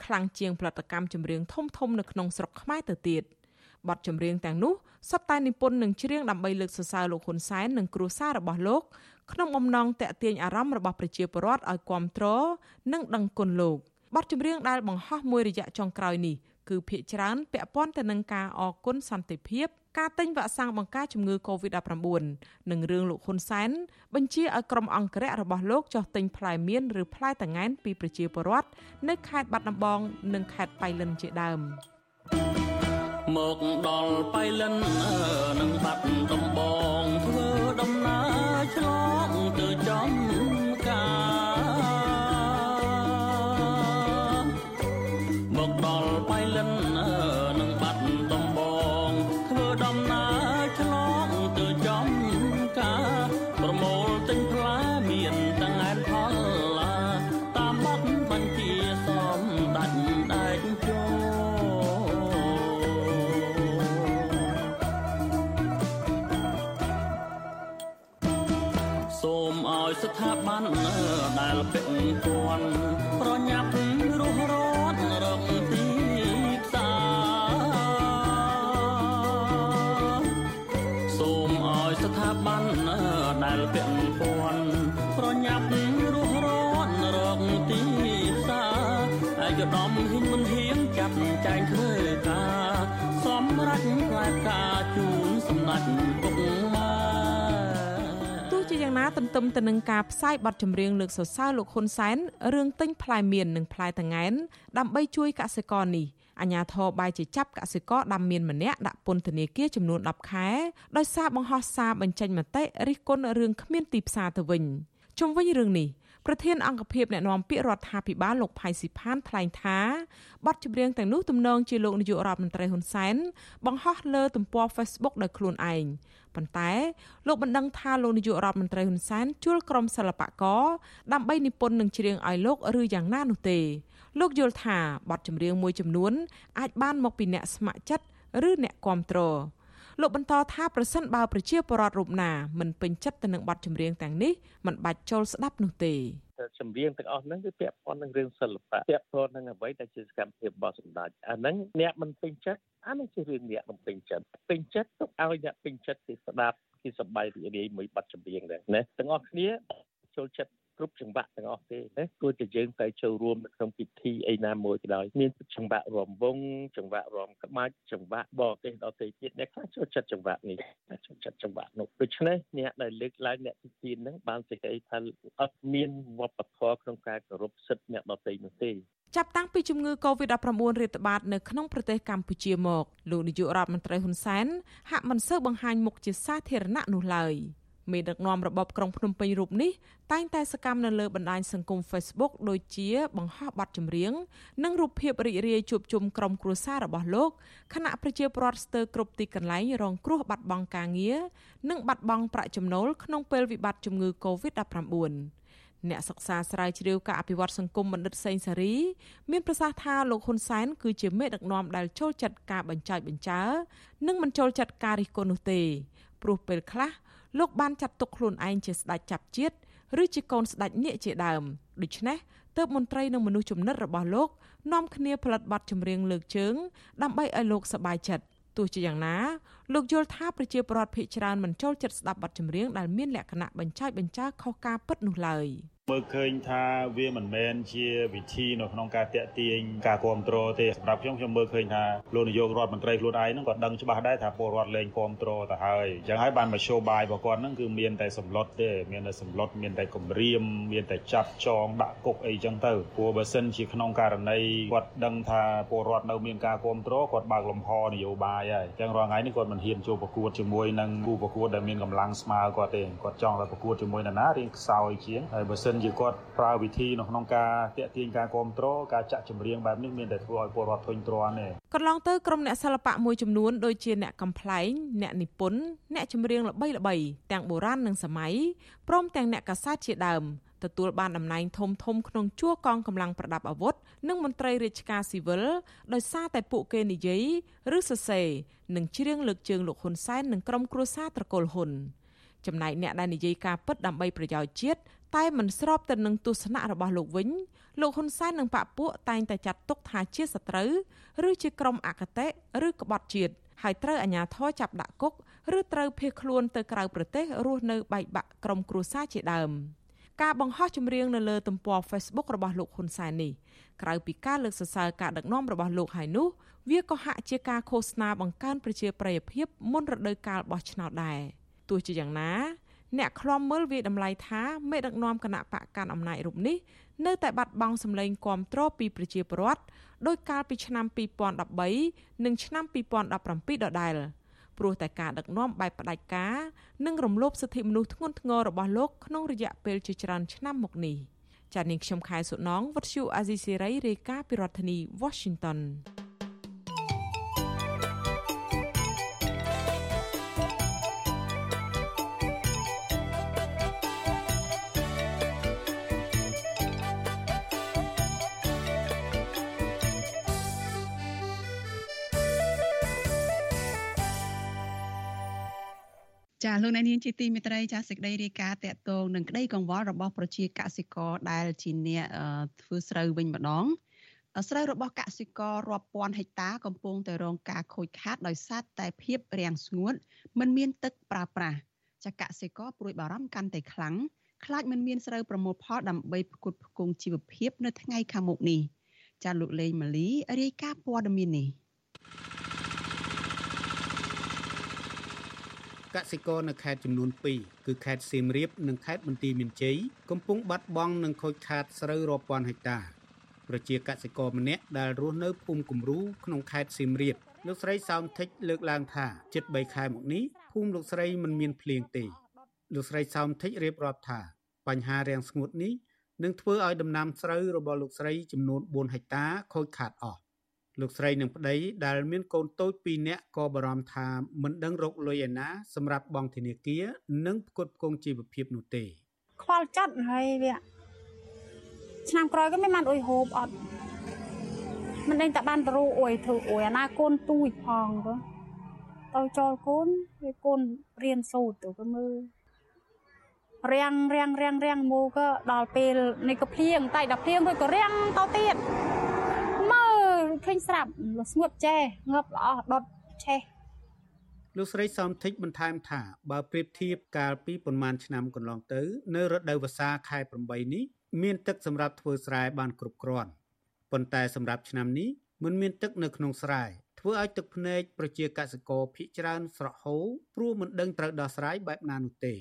ខ្លាំងជាងផលិតកម្មចម្រៀងធំធំនៅក្នុងស្រុកខ្មែរទៅទៀត បទចម្រៀងទាំងនោះសុទ្ធតែនិពន្ធនិងច្រៀងដើម្បីលើកសរសើរលោកហ៊ុនសែននិងគ្រួសាររបស់លោកក្នុងបំណងតាក់ទាញអារម្មណ៍របស់ប្រជាពលរដ្ឋឲ្យគ្រប់គ្រងនិងដឹងគុណលោកបទចម្រៀងដែលបង្ហោះមួយរយៈចុងក្រោយនេះគឺភាកច្រើនពាក់ព័ន្ធទៅនឹងការអគុណសន្តិភាពការទិញវ៉ាក់សាំងបង្ការជំងឺ Covid-19 និងរឿងលោកហ៊ុនសែនបញ្ជាឲ្យក្រុមអង្គរៈរបស់លោកចុះទិញផ្លែមៀនឬផ្លែតង្កែនពីប្រជាពលរដ្ឋនៅខេត្តបាត់ដំបង និងខេត្តប៉ៃលិនជាដើម មកដល់ប៉ៃលិននឹងបាត់ដំបងធ្វើដំណើរឆ្លង ការជូនសម្ដេចពុកម៉ែយ៉ាងណាទន្ទឹមទៅនឹងការផ្សាយបទចម្រៀងលើកសរសើរលោកហ៊ុនសែនរឿងទិញផ្លែមៀននិងផ្លែតង្កែនដើម្បីជួយកសិករនេះអាញាធរបាយជាចាប់កសិករដាំមៀនម្នាក់ដាក់ពន្ធនាគារចំនួន10ខែដោយសារបង្ហោះសារបញ្ចេញមតិរិះគន់រឿងគ្មានទីផ្សារទៅវិញជុំវិញរឿងនេះ ប្រធានអង្គភិបអ្នកណែនាំពាក្យរដ្ឋាភិបាលលោកផៃស៊ីផានថ្លែងថាបទចម្រៀងទាំងនោះទំនងជាលោកនាយករដ្ឋមន្ត្រីហ៊ុនសែនបង្ហោះលើទំព័រ Facebook ដោយខ្លួនឯងប៉ុន្តែលោកបណ្ដឹងថាលោកនាយករដ្ឋមន្ត្រីហ៊ុនសែនជួលក្រុមសិល្បករដើម្បីនិពន្ធនិងច្រៀងឲ្យលោកឬយ៉ាងណានោះទេលោកយល់ថាបទចម្រៀងមួយចំនួនអាចបានមកពីអ្នកស្ម័គ្រចិត្តឬអ្នកគាំទ្រ លោកបន្តថាប្រសិនបើប្រជាពលរដ្ឋរូបណាមិនពេញចិត្តទៅនឹងបទចម្រៀងទាំងនេះមិនបាច់ចូលស្ដាប់នោះទេចម្រៀងទាំងអស់ហ្នឹងគឺពាក់ព័ន្ធនឹងរឿងសិល្បៈពាក់ព័ន្ធនឹងអ្វីដែលជាសកម្មភាពរបស់សម្ដេចអាហ្នឹងអ្នកមិនពេញចិត្តអាហ្នឹងជារឿងអ្នកមិនពេញចិត្តពេញចិត្តទុកឲ្យអ្នកពេញចិត្តគេស្ដាប់គេសប្បាយរីករាយមួយបទចម្រៀងដែរណាទាំងអស់គ្នាចូលចិត្ត គ្រប់ចង្វាក់ទាំងអស់ទេណាគួរតែយើងទៅចូលរួមនៅក្នុងពិធីអីណាមួយក៏ដោយមានចង្វាក់រំវងចង្វាក់រំក្បាច់ចង្វាក់បរទេសដទៃទៀតអ្នកខ្លះចូលចិត្តចង្វាក់នេះចូលចិត្តចង្វាក់នោះដូច្នេះអ្នកដែលលើកឡើងអ្នកទីទីហ្នឹងបានសេចក្តីថាអត់មានវប្បធម៌ក្នុងការគោរពសិទ្ធិអ្នកដទៃនោះទេចាប់តាំងពីជំងឺ Covid-19 រាតត្បាតនៅក្នុងប្រទេសកម្ពុជាមកលោកនាយករដ្ឋមន្ត្រីហ៊ុនសែនហាក់មិនសូវបង្ហាញមុខជាសាធារណៈនោះឡើយ មេដឹកនាំរបបក្រុងភ្នំពេញរូបនេះតែងតែសកម្មនៅលើបណ្ដាញសង្គម Facebook ដូចជាបង្ហោះបទចម្រៀង និងរូបភាពរីករាយជួបជុំក្រុមគ្រួសាររបស់លោកខណៈប្រជាពលរដ្ឋស្ទើរគ្រប់ទីកន្លែងរងគ្រោះបាត់បង់ការងារនិងបាត់បង់ប្រាក់ចំណូលក្នុងពេលវិបត្តិជំងឺ Covid-19 អ្នកសិក្សាស្រាវជ្រាវការអភិវឌ្ឍសង្គមបណ្ឌិតសេងសារី មានប្រសាសន៍ថាលោកហ៊ុនសែនគឺជាមេដឹកនាំដែលចូលចិត្តការបញ្ចើចបញ្ចើ និងមិនចូលចិត្តការរិះគន់នោះទេព្រោះពេលខ្លះ លោកបានចាត់ទុកខ្លួនឯងជាស្ដេចចាប់ជាតិឬជាកូនស្ដេចនាគជាដើមដូច្នេះទើបមន្ត្រីនិងមនុស្សចំណិតរបស់លោកនាំគ្នាផលិតបទចម្រៀងលើកជើង ដើម្បីឲ្យលោកសប្បាយចិត្តទោះជាយ៉ាងណាលោកយល់ថាប្រជាពលរដ្ឋភ័យច្រើនមិនចូលចិត្តស្ដាប់បទចម្រៀងដែលមានលក្ខណៈបញ្ឆោតបញ្ចើខុសការពិតនោះឡើយ។ មើលឃើញថាវាមិនមែនជាវិធីនៅក្នុងការតាក់ទាញការគ្រប់គ្រងទេសម្រាប់ខ្ញុំខ្ញុំមើលឃើញថាលោកនាយករដ្ឋមន្ត្រីខ្លួនឯងហ្នឹងក៏ដឹងច្បាស់ដែរថាពលរដ្ឋលែងគ្រប់គ្រងទៅហើយអញ្ចឹងហើយបានមក show បាយរបស់គាត់ហ្នឹងគឺមានតែសម្លុតទេមានតែសម្លុតមានតែគម្រាមមានតែចាប់ចងដាក់គុកអីចឹងទៅព្រោះបើសិនជាក្នុងករណីគាត់ដឹងថាពលរដ្ឋនៅមានការគ្រប់គ្រងគាត់បើកលំហនយោបាយហើយអញ្ចឹងរាល់ថ្ងៃនេះគាត់មិនហ៊ានចូលប្រកួតជាមួយនឹងគូប្រកួតដែលមានកម្លាំងស្មើគាត់ទេគាត់ចង់តែប្រកួតជាមួយនរណារៀងខ្សោយជាងហើយបើសិននជាគាត់ប្រើវិធីនៅក្នុងការតាក់ទាញការគ្រប់គ្រងការចាក់ចម្រៀងបែបនេះមានតែធ្វើឲ្យពលរដ្ឋធុញទ្រាន់ទេកន្លងទៅក្រុមអ្នកសិល្បៈមួយចំនួនដូចជាអ្នកកំ pl ែងអ្នកនិពន្ធអ្នកចម្រៀងល្បីៗទាំងបុរាណនិងសម័យព្រមទាំងអ្នកកាសែតជាដើមទទួលបានតំណែងធំធំក្នុងជួរកងកម្លាំងប្រដាប់អាវុធនិងមន្ត្រីរាជការស៊ីវិលដោយសារតែពួកគេនិយាយឬសរសេរនិងច្រៀងលើកជើងលោកហ៊ុនសែននិងក្រុមគ្រួសារត្រកូលហ៊ុនចំណែកអ្នកដែលនិយាយការពិតដើម្បីប្រយោជន៍ជាតិ តែមិនស្របទៅនឹងទស្សនៈរបស់លោកវិញលោកហ៊ុនសែននិងបកពួកតែងតែចាត់ទុកថាជាសត្រូវឬជាក្រុមអកតេឬក្បត់ជាតិហើយត្រូវអាជ្ញាធរចាប់ដាក់គុកឬត្រូវភៀសខ្លួនទៅក្រៅប្រទេសរស់នៅបែកបាក់ក្រុមគ្រួសារជាដើមការបង្ហោះចម្រៀងនៅលើទំព័រ Facebook របស់លោកហ៊ុនសែននេះក្រៅពីការលើកសរសើរការដឹកនាំរបស់លោកហើយនោះវាក៏ហាក់ជាការឃោសនាបង្កើនប្រជាប្រិយភាពមុនរដូវកាលបោះឆ្នោតដែរទោះជាយ៉ាងណា អ្នកខ្លំមើលវាតម្លៃថាមេដឹកនាំគណៈបកកាន់អំណាចរូបនេះនៅតែបាត់បង់សម្លេងគាំទ្រពីប្រជាពលរដ្ឋដោយកាលពីឆ្នាំ2013និងឆ្នាំ2017ដដែលព្រោះតែការដឹកនាំបែបផ្ដាច់ការនិងរំលោភសិទ្ធិមនុស្សធ្ងន់ធ្ងររបស់លោកក្នុងរយៈពេលជាច្រើនឆ្នាំមកនេះចា៎នាងខ្ញុំខែសុណងវັດឈូអាស៊ីសេរីរាយការណ៍ពីរដ្ឋធានី Washington ចាលោកអ្នកនាងជាទីមេត្រីចាសេចក្តីរាយការណ៍តកតងនឹងក្តីកង្វល់របស់ប្រជាកសិករដែលជាអ្នកធ្វើស្រូវវិញម្ដងស្រូវរបស់កសិកររាប់ពាន់ហិកតាកំពុងតែរងការខូចខាតដោយសារតែភាពរាំងស្ងួតមិនមានទឹកប្រើប្រាស់ចាកសិករព្រួយបារម្ភកាន់តែខ្លាំងខ្លាចមិនមានស្រូវប្រមូលផលដើម្បីផ្គត់ផ្គង់ជីវភាពនៅថ្ងៃខាងមុខនេះចាលោកលេងម៉ាលីរាយការណ៍ព័ត៌មាននេះ កសិករនៅខេត្តចំនួន2គឺខេត្តសៀមរាបនិងខេត្តបន្ទាយមានជ័យកំពុងបាត់បង់និងខូចខាតស្រូវរាប់ពាន់ហិកតាប្រជាកសិករម្នាក់ដែលរស់នៅភូមិគំរូក្នុងខេត្តសៀមរាបលោកស្រីសោមធិចលើកឡើងថាជិត3ខែមកនេះភូមិលោកស្រីមិនមានភ្លៀងទេលោកស្រីសោមធិចរៀបរាប់ថា បញ្ហារាំងស្ងួតនេះនឹងធ្វើឲ្យដំណាំស្រូវរបស់លោកស្រីចំនួន4ហិកតាខូចខាតអស់ លោកស្រីនិងប្តីដែលមានកូនតូច2នាក់ក៏បារម្ភថាមិនដឹងរកលុយឯណាសម្រាប់បង់ធនាគារនិងផ្គត់ផ្គង់ជីវភាពនោះទេខ្វល់ចិត្តហើយវាឆ្នាំក្រោយក៏មិនបានអុយហូបអត់មិនដឹងតែបានទៅអុយធ្វើអុយអាណាកូនទូចផងទៅទៅចូលកូនវាកូនរៀនសូត្រទៅក៏មើលរាំងរាំងរាំងរាំងមកក៏ដល់ពេលនេះក៏ភ្លៀងតែដល់ភ្លៀងរួចក៏រាំងទៅទៀត ឃើញស្រាប់ស្ងួតចេះងប់ល្អដុតឆេះលោកស្រីសំធិចបន្ថែមថាបើប្រៀបធៀបកាលពីប្រមាណឆ្នាំកន្លងទៅ នៅរដូវវស្សាខែ8នេះមានទឹកសម្រាប់ធ្វើស្រែបានគ្រប់គ្រាន់ប៉ុន្តែសម្រាប់ឆ្នាំនេះមិនមានទឹកនៅក្នុងស្រែធ្វើឲ្យទឹកភ្នែកប្រជាកសិករភ ieck ច្រើនស្រក់ហូរព្រោះមិនដឹងត្រូវដោះស្រាយបែបណានោះទេ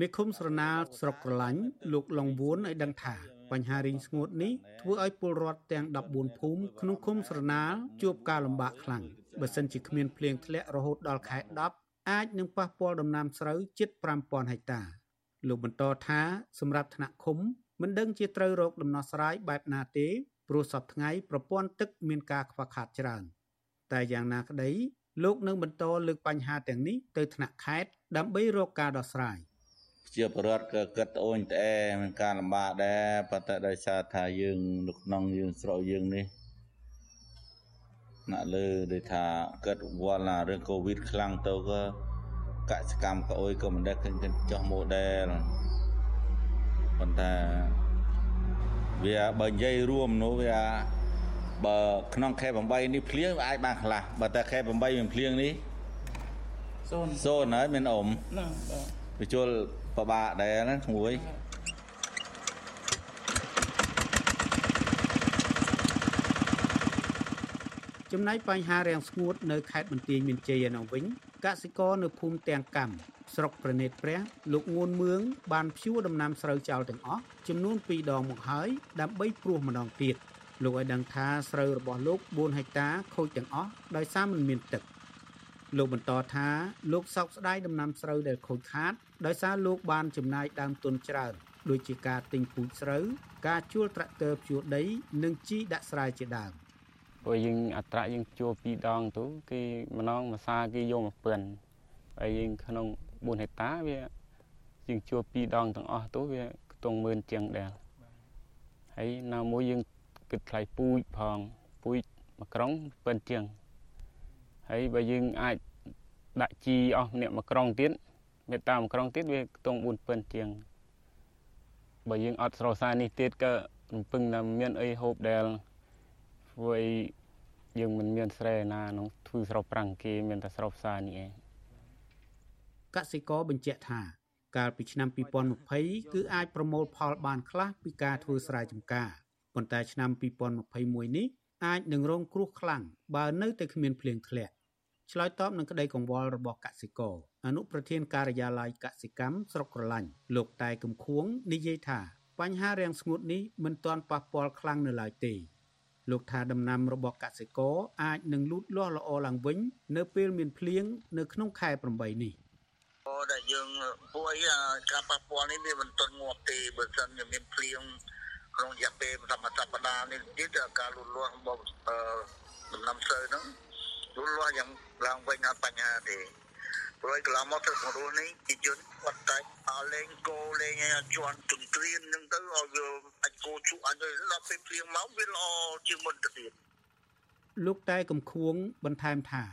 មេឃុំស្រណាលស្រុកក្រឡាញ់លោកឡុងវួនឲ្យដឹងថា បញ្ហារីងស្ងួតនេះធ្វើឲ្យពលរដ្ឋទាំង14ភូមិក្នុងឃុំស្រណាលជួបការលំបាកខ្លាំងបើសិនជាគ្មានភ្លៀងធ្លាក់រហូតដល់ខែ10អាចនឹងប៉ះពាល់ដំណាំស្រូវជិត5000ហិកតាលោកបន្តថាសម្រាប់ថ្នាក់ឃុំមិនដឹងជាត្រូវរកដំណោះស្រាយបែបណាទេព្រោះសពថ្ងៃប្រព័ន្ធទឹកមានការខ្វះខាតច្រើន តែយ៉ាងណាក្តីលោកនឹងបន្តលើកបញ្ហាទាំងនេះទៅថ្នាក់ខេត្តដើម្បីរកការដោះស្រាយ ជាបរដ្ឋក៏គិតត្អូញត្អែមានការលំបាកដែរប៉ុន្តែដោយសារថាយើងនៅក្នុងយើងស្រុកយើងនេះណាក់លើដូចថាគិតវល់ណារឿងកូវីដខ្លាំងទៅក៏កសកម្មក៏អុយក៏មិនដែលឃើញចោះ model ប៉ុន្តែវាបើនិយាយរួមនោះវាបើក្នុងខេ8នេះភ្លៀងអាចបានខ្លះបើតែខេ8មិនភ្លៀងនេះសូនសូនហើយមានអ៊ំណាបាទវាជុល ពិបាកដែរណាមួយចំណែកបញ្ហារាំងស្ងួតនៅខេត្តបន្ទាយមានជ័យឯនោះវិញកសិករនៅភូមិទាំងកម្មស្រុកប្រណិតព្រះលោកងួនមឿងបានភ្ជួរដំណាំស្រូវចោលទាំងអស់ចំនួន2ដងមកហើយដើម្បីព្រោះម្ដងទៀតលោកឲ្យដឹងថាស្រូវរបស់លោក4ហិកតាខូចទាំងអស់ដោយសារមិនមានទឹក លោកបន្តថាលោកសោកស្ដាយដំណាំស្រូវដែលខូចខាត ដោយសារលោកបានចំណាយដើមទុនច្រើនដូចជាការទិញពូជស្រូវការជួលត្រាក់ទ័រភ្ជួរដី និងជីដាក់ស្រែជាដើមព្រោះយើងអត្រាយើងជួល2ដងទៅគេម្ដងមួយសាគេយកមកពឿនហើយយើងក្នុង4ហិកតាវាយើងជួល2ដងទាំងអស់ទៅវាខ្ទង់ម៉ឺនជាងដែរហើយណាមួយយើងគិតថ្លៃពូជផងពូជមួយក្រុងពឿនជាង ហើយបើយើងអាចដាក់ជីអស់អ្នកមួយក្រុងទៀតមេតាមួយក្រុងទៀតវាខ្ទង់4ពឿនជាងបើយើងអត់ស្រោសារនេះទៀតក៏រំពឹងថាមានអីហូបដែលធ្វើអីយើងមិនមានស្រែណាក្នុងធ្វើស្រោប្រាំងគេមានតែស្រោផ្សារនេះឯងកសិករបញ្ជាក់ថា កាលពីឆ្នាំ2020គឺអាចប្រមូលផលបានខ្លះពីការធ្វើស្រែចម្ការប៉ុន្តែឆ្នាំ2021នេះអាចនឹងរងគ្រោះខ្លាំងបើនៅតែគ្មានភ្លៀងធ្លាក់ ឆ្លើយតបនឹងក្តីកង្វល់របស់កសិករអនុប្រធានការិយាល័យកសិកម្មស្រុកក្រឡាញ់លោកតែកំខួងនិយាយថាបញ្ហារាំងស្ងួតនេះមិនទាន់ប៉ះពាល់ខ្លាំងនៅឡើយទេលោកថាដំណាំរបស់កសិករអាចនឹងលូតលាស់ល្អឡើងវិញ នៅពេលមានភ្លៀងនៅក្នុងខែ8នេះអូដែលយើងពួកអីការប៉ះពាល់នេះវាមិនទាន់ងាប់ទេបើសិនជាមានភ្លៀងក្នុងរយៈពេលសប្តាហ៍សប្តាហ៍នេះទៀតការលូតលាស់របស់ដំណាំស្រូវហ្នឹងលូតលាស់យ៉ាង ឡើងវិញអត់បញ្ហាទេព្រោះកន្លងមកទៅមករស់នេះជាជនគាត់តែអលេងគោលេងជន់ទន្ទ្រានហ្នឹងទៅឲ្យវាអាចគោជក់អាចដល់ពេលព្រៀងមកវាល្អជាងមុនទៅទៀតលោកតែកំខួងបន្ថែមថា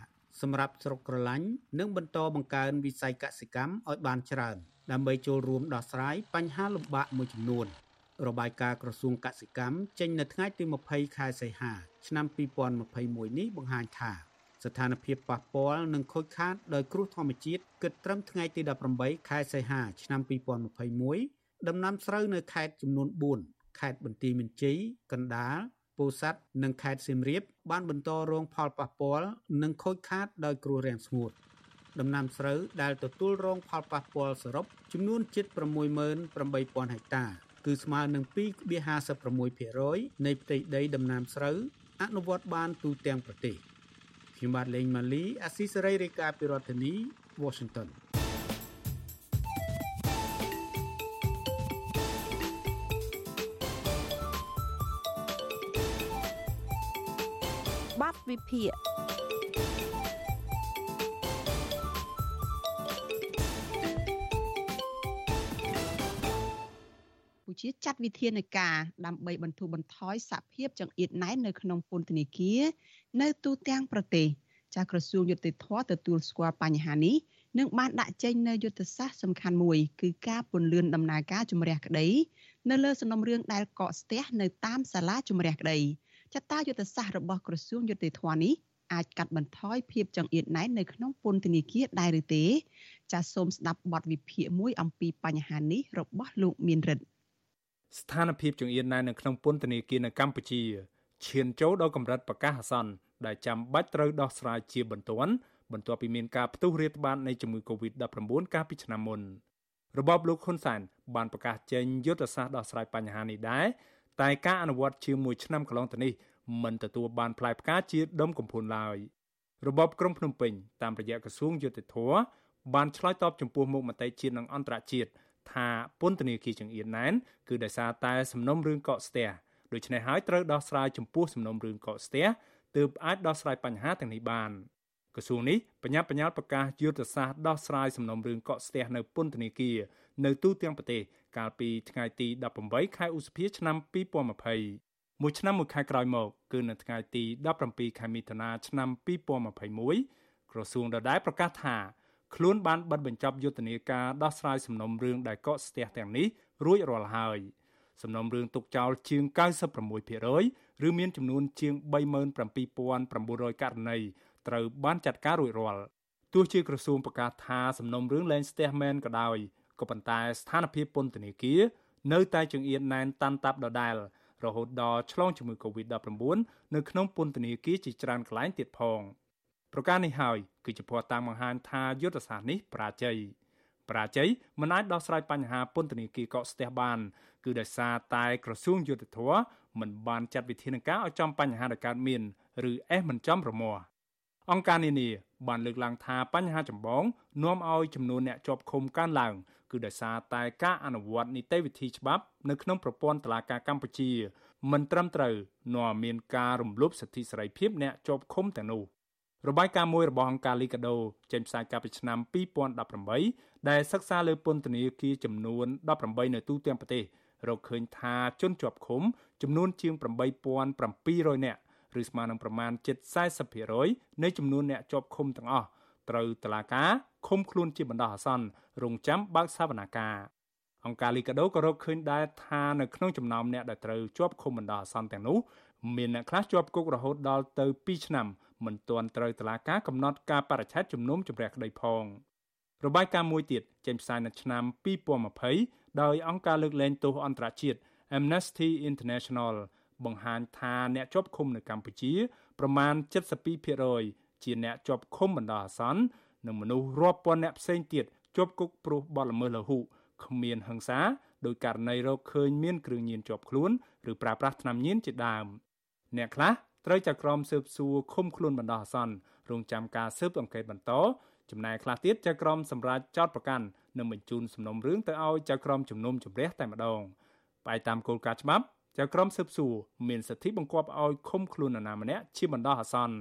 សម្រាប់ស្រុកក្រឡាញ់នឹងបន្តបង្កើនវិស័យកសិកម្មឲ្យបានច្រើន ដើម្បីចូលរួមដោះស្រាយបញ្ហាលំបាកមួយចំនួន របាយការណ៍ក្រសួងកសិកម្មចេញនៅថ្ងៃទី20ខែសីហាឆ្នាំ2021នេះបង្ហាញថា ស្ថានភាពប៉ះពាល់និងខូចខាតដោយគ្រោះធម្មជាតិគិតត្រឹមថ្ងៃទី18ខែសីហាឆ្នាំ2021ដំណាំស្រូវនៅខេត្តចំនួន4ខេត្តបន្ទាយមានជ័យកណ្ដាលពោធិ៍សាត់និងខេត្តសៀមរាបបានបន្តរងផលប៉ះពាល់និងខូចខាតដោយគ្រោះរាំងស្ងួតដំណាំស្រូវដែលទទួលរងផលប៉ះពាល់សរុបចំនួនជិត68000ហិកតា គឺស្មើនឹង2.56%នៃផ្ទៃដីដំណាំស្រូវអនុវត្តបានទូទាំងប្រទេស ខ្ញុំបាទលេងម៉ាលីអាស៊ីសេរីរាយការណ៍ពីរដ្ឋធានី Washington បាត់វិភាគកម្ពុជាចាត់វិធានការដើម្បីបន្ធូរបន្ថយសភាពចង្អៀតណែននៅក្នុងពន្ធនាគារ នៅទូទាំងប្រទេសចាក្រសួងយុតិធធទទួលស្គាល់បញ្ហានេះនឹងបានដាក់ចេញនៅយុទ្ធសាស្ត្រសំខាន់មួយគឺការពន្លឿនដំណើរការជំរះក្តីនៅលើសំណុំរឿងដែលកកស្ទះនៅតាមសាលាជំរះក្តីចតាយុទ្ធសាស្ត្ររបស់ក្រសួងយុតិធធនេះអាចកាត់បន្ថយភាពចង្អៀតណែននៅក្នុងពន្ធនាគារដែរឬទេចាសសូមស្ដាប់បទវិភាគមួយអំពីបញ្ហានេះរបស់លោកមានរិទ្ធស្ថានភាពចង្អៀតណែននៅក្នុងពន្ធនាគារនៅកម្ពុជា ឈានចូលដល់កម្រិតប្រកាសអាសន្នដែលចាំបាច់ត្រូវដោះស្រាយជាបន្ទាន់បន្ទាប់ពីមានការផ្ទុះរាតត្បាតនៃជំងឺ Covid-19 កាលពីឆ្នាំមុនរបបលោកហ៊ុនសែនបានប្រកាសចេញយុទ្ធសាស្ត្រដោះស្រាយបញ្ហានេះដែរតែការអនុវត្តជាមួយឆ្នាំកន្លងទៅនេះមិនទទួលបានផ្លែផ្កាជាដុំកំភួនឡើយរបបក្រុងភ្នំពេញតាមរយៈក្រសួងយុតិធធបានឆ្លើយតបចំពោះមុខមតិជាតិនិងអន្តរជាតិថាពន្ធនាគារចង្អៀតណែនគឺដោយសារតែសំណុំរឿងកកស្ទះ ដូច្នេះហើយត្រូវដោះស្រាយចំពោះសំណុំរឿងកកស្ទះទើបអាចដោះស្រាយបញ្ហាទាំងនេះបានក្រសួងនេះបញ្ញាបញ្ញាលប្រកាសយុទ្ធសាស្ត្រដោះស្រាយសំណុំរឿងកកស្ទះនៅពន្ធនាគារនៅទូទាំងប្រទេសកាលពីថ្ងៃទី18ខែឧសភាឆ្នាំ2020មួយឆ្នាំមួយខែក្រោយមកគឺនៅថ្ងៃទី17ខែមិថុនាឆ្នាំ2021ក្រសួងដដែលប្រកាសថាខ្លួនបានបិទបញ្ចប់យុទ្ធនាការដោះស្រាយសំណុំរឿងដែលកកស្ទះទាំងនេះរួចរាល់ហើយ សំណុំរឿងទុកចោលជាង96%ឬមានចំនួនជាង37900ករណីត្រូវបានចាត់ការរួចរាល់ទោះជាក្រសួងប្រកាសថាសំណុំរឿងលែងស្ទះមែនក៏ដោយក៏ប៉ុន្តែស្ថានភាពពន្ធនាគារនៅតែចង្អៀតណែនតាន់តាប់ដដែលរហូតដល់ឆ្លងជំងឺ Covid-19 នៅក្នុងពន្ធនាគារជាច្រើនកន្លែងទៀតផង ប្រការនេះហើយគឺជាភ័ស្តុតាងបង្ហាញថាយុទ្ធសាស្ត្រនេះប្រាជ័យប្រាជ័យមិនអាចដោះស្រាយបញ្ហាពន្ធនាគារកកស្ទះបាន គឺដោយសារតែក្រសួងយុទ្ធភ័ពមិនបានចាត់វិធានការឲ្យចំបញ្ហាដែលកើតមានឬអេះមិនចំប្រមាស់អង្គការនានាបានលើកឡើងថាបញ្ហាចម្បងនាំឲ្យចំនួនអ្នកជាប់ឃុំកើនឡើង គឺដោយសារតែការអនុវត្តនីតិវិធីច្បាប់នៅក្នុងប្រព័ន្ធតុលាការកម្ពុជា មិនត្រឹមត្រូវនាំមានការរំលោភសិទ្ធិសេរីភាពអ្នកជាប់ឃុំទាំងនោះ របាយការណ៍មួយរបស់អង្គការលីកាដូចេញផ្សាយកាលពីឆ្នាំ2018ដែលសិក្សាលើពន្ធនាគារចំនួន18នៅទូទាំងប្រទេសរកឃើញថាជនជាប់ឃុំចំនួនជាង8700នាក់ឬស្មើនឹងប្រមាណជិត40%នៃចំនួនអ្នកជាប់ឃុំទាំងអស់ត្រូវតឡាការឃុំខ្លួនជាបណ្ដោះអាសន្នរងចាំបើកសវនាការអង្គការលីកាដូក៏រកឃើញដែរថានៅក្នុងចំណោមអ្នកដែលត្រូវជាប់ឃុំបណ្ដោះអាសន្នទាំងនោះ មានអ្នកខ្លះជាប់គុករហូតដល់ទៅ2ឆ្នាំមិនទាន់ត្រូវតឡាការកំណត់ការបរិច្ឆេទជំនុំជម្រះក្តីផងរបាយការណ៍មួយទៀតចេញផ្សាយនៅឆ្នាំ2020ដោយអង្គការលើកលែងទោសអន្តរជាតិ Amnesty International បង្ហាញថាអ្នកជាប់ឃុំនៅកម្ពុជា ប្រមាណ72%ជាអ្នកជាប់ឃុំបណ្ដោះអាសន្ននិងមនុស្សរាប់ពាន់អ្នកផ្សេងទៀតជាប់គុកព្រោះបទល្មើសលហុគ្មានហិង្សាដោយករណីរកឃើញមានគ្រឿងញៀនជាប់ខ្លួន ឬប្រើប្រាស់ថ្នាំញៀនជាដើម អ្នកខ្លះត្រូវចៅក្រមស៊ើបសួរឃុំខ្លួនបណ្ដោះអាសន្នរងចាំការស៊ើបអង្កេតបន្តចំណែកខ្លះទៀតចៅក្រមសម្រាប់ចោតប្រកាន់និងបញ្ជូនសំណុំរឿងទៅឲ្យចៅក្រមជំនុំជម្រះតែម្ដងបែបតាមគោលការណ៍ច្បាប់ចៅក្រមស៊ើបសួរមានសិទ្ធិបង្គាប់ឲ្យឃុំខ្លួននរណាម្នាក់ជាបណ្ដោះអាសន្ន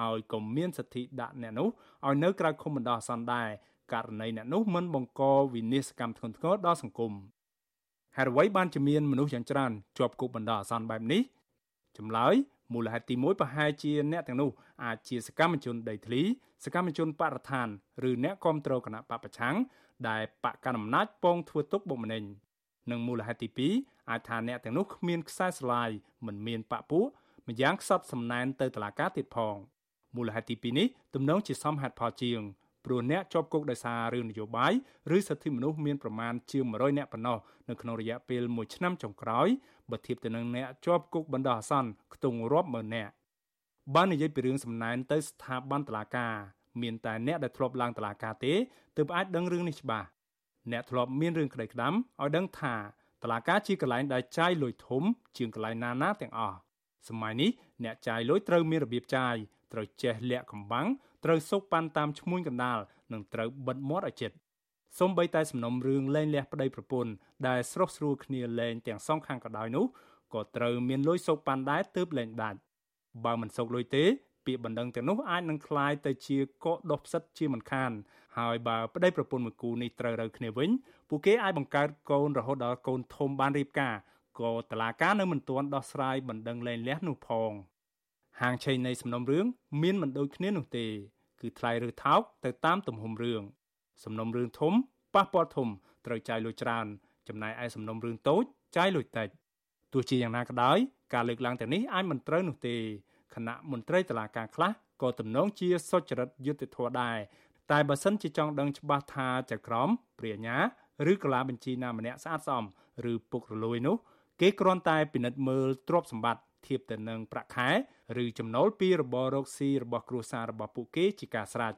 ហើយក៏មានសិទ្ធិដាក់អ្នកនោះឲ្យនៅក្រៅឃុំបណ្ដោះអាសន្នដែរករណីអ្នកនោះមិនបង្កវិនាសកម្មធ្ងន់ធ្ងរដល់សង្គមហើយអ្វីបានជាមានមនុស្សយ៉ាងច្រើនជាប់គុកបណ្ដោះអាសន្នបែបនេះ ចម្លើយមូលហេតុទី1ប្រហែលជាអ្នកទាំងនោះអាចជាសកម្មជនដីធ្លីសកម្មជនបរិស្ថានឬអ្នកគ្រប់គ្រងគណៈបពប្រឆាំងដែលបកកណ្ដាលអំណាចពងធ្វើទុកបុកម្នេញនិងមូលហេតុទី2អាចថាអ្នកទាំងនោះគ្មានខ្សែស្លាយមិនមានបពពួកម្យ៉ាងខ្សត់សំណែនទៅតុលាការទៀតផងមូលហេតុទី2នេះទំនងជាសមហេតុផលជាង ព្រោះអ្នកជាប់គុកដោយសាររឿងនយោបាយឬសិទ្ធិមនុស្សមានប្រមាណជាង100នាក់ប៉ុណ្ណោះនៅក្នុងរយៈពេល1ឆ្នាំចុងក្រោយបើធៀបទៅនឹងអ្នកជាប់គុកបណ្ដោះអាសន្នខ្ទង់រាប់ម៉ឺននាក់បាននិយាយពីរឿងសំណែនទៅស្ថាប័នតុលាការមានតែអ្នកដែលធ្លាប់ឡើងតុលាការទេទើបអាចដឹងរឿងនេះច្បាស់អ្នកធ្លាប់មានរឿងក្តីក្តាំឲ្យដឹងថាតុលាការជាកន្លែងដែលចាយលុយធំ ជាងកន្លែងណាណាទាំងអស់សម័យនេះអ្នកចាយលុយត្រូវមានរបៀបចាយត្រូវចេះលាក់កំបាំង ត្រូវសុកប៉ាន់តាមឈ្មួញកណ្ដាលនិងត្រូវបិទមាត់ឲ្យជិតសូម្បីតែសំណុំរឿងលែងលះប្តីប្រពន្ធដែលស្រុះស្រួលគ្នាលែងទាំងសងខាងក៏ដោយនោះក៏ត្រូវមានលុយសុកប៉ាន់ដែរទើបលែងដាច់បើមិនសុកលុយទេពាក្យបណ្ដឹងទាំងនោះអាចនឹងคล้ายទៅជាកកដុះផ្សិតជាមិនខាន ហើយបើប្តីប្រពន្ធមួយគូនេះត្រូវរើគ្នាវិញពួកគេអាចបង្កើតកូនរហូតដល់កូនធំបានរៀបការក៏តឡាការនៅមិនទាន់ដោះស្រាយបណ្ដឹងលែងលះនោះផង។ ហាងឆេងនៃសំណុំរឿងមានមិនដូចគ្នានោះទេ គឺថ្លៃឬថោកទៅតាមទំហំរឿងសំណុំរឿងធំប៉ះពាល់ធំត្រូវចាយលុយច្រើន ចំណែកឯសំណុំរឿងតូចចាយលុយតិចទោះជាយ៉ាងណាក៏ដោយការលើកឡើងទាំងនេះអាចមិនត្រូវនោះទេគណៈមន្ត្រីតុលាការខ្លះក៏ទំនងជាសុចរិតយុត្តិធម៌ដែរតែបើសិនជាចង់ដឹងច្បាស់ថាចក្រមព្រាញ្ញាឬកលាបញ្ជីណាម្នាក់ស្អាតស្អំឬពុករលួយនោះ គេគ្រាន់តែពិនិត្យមើលទ្រព្យសម្បត្តិ ធៀបទៅនឹងប្រាក់ខែឬចំណូលពីរបររកស៊ីរបស់គ្រួសាររបស់ពួកគេជាការស្រេច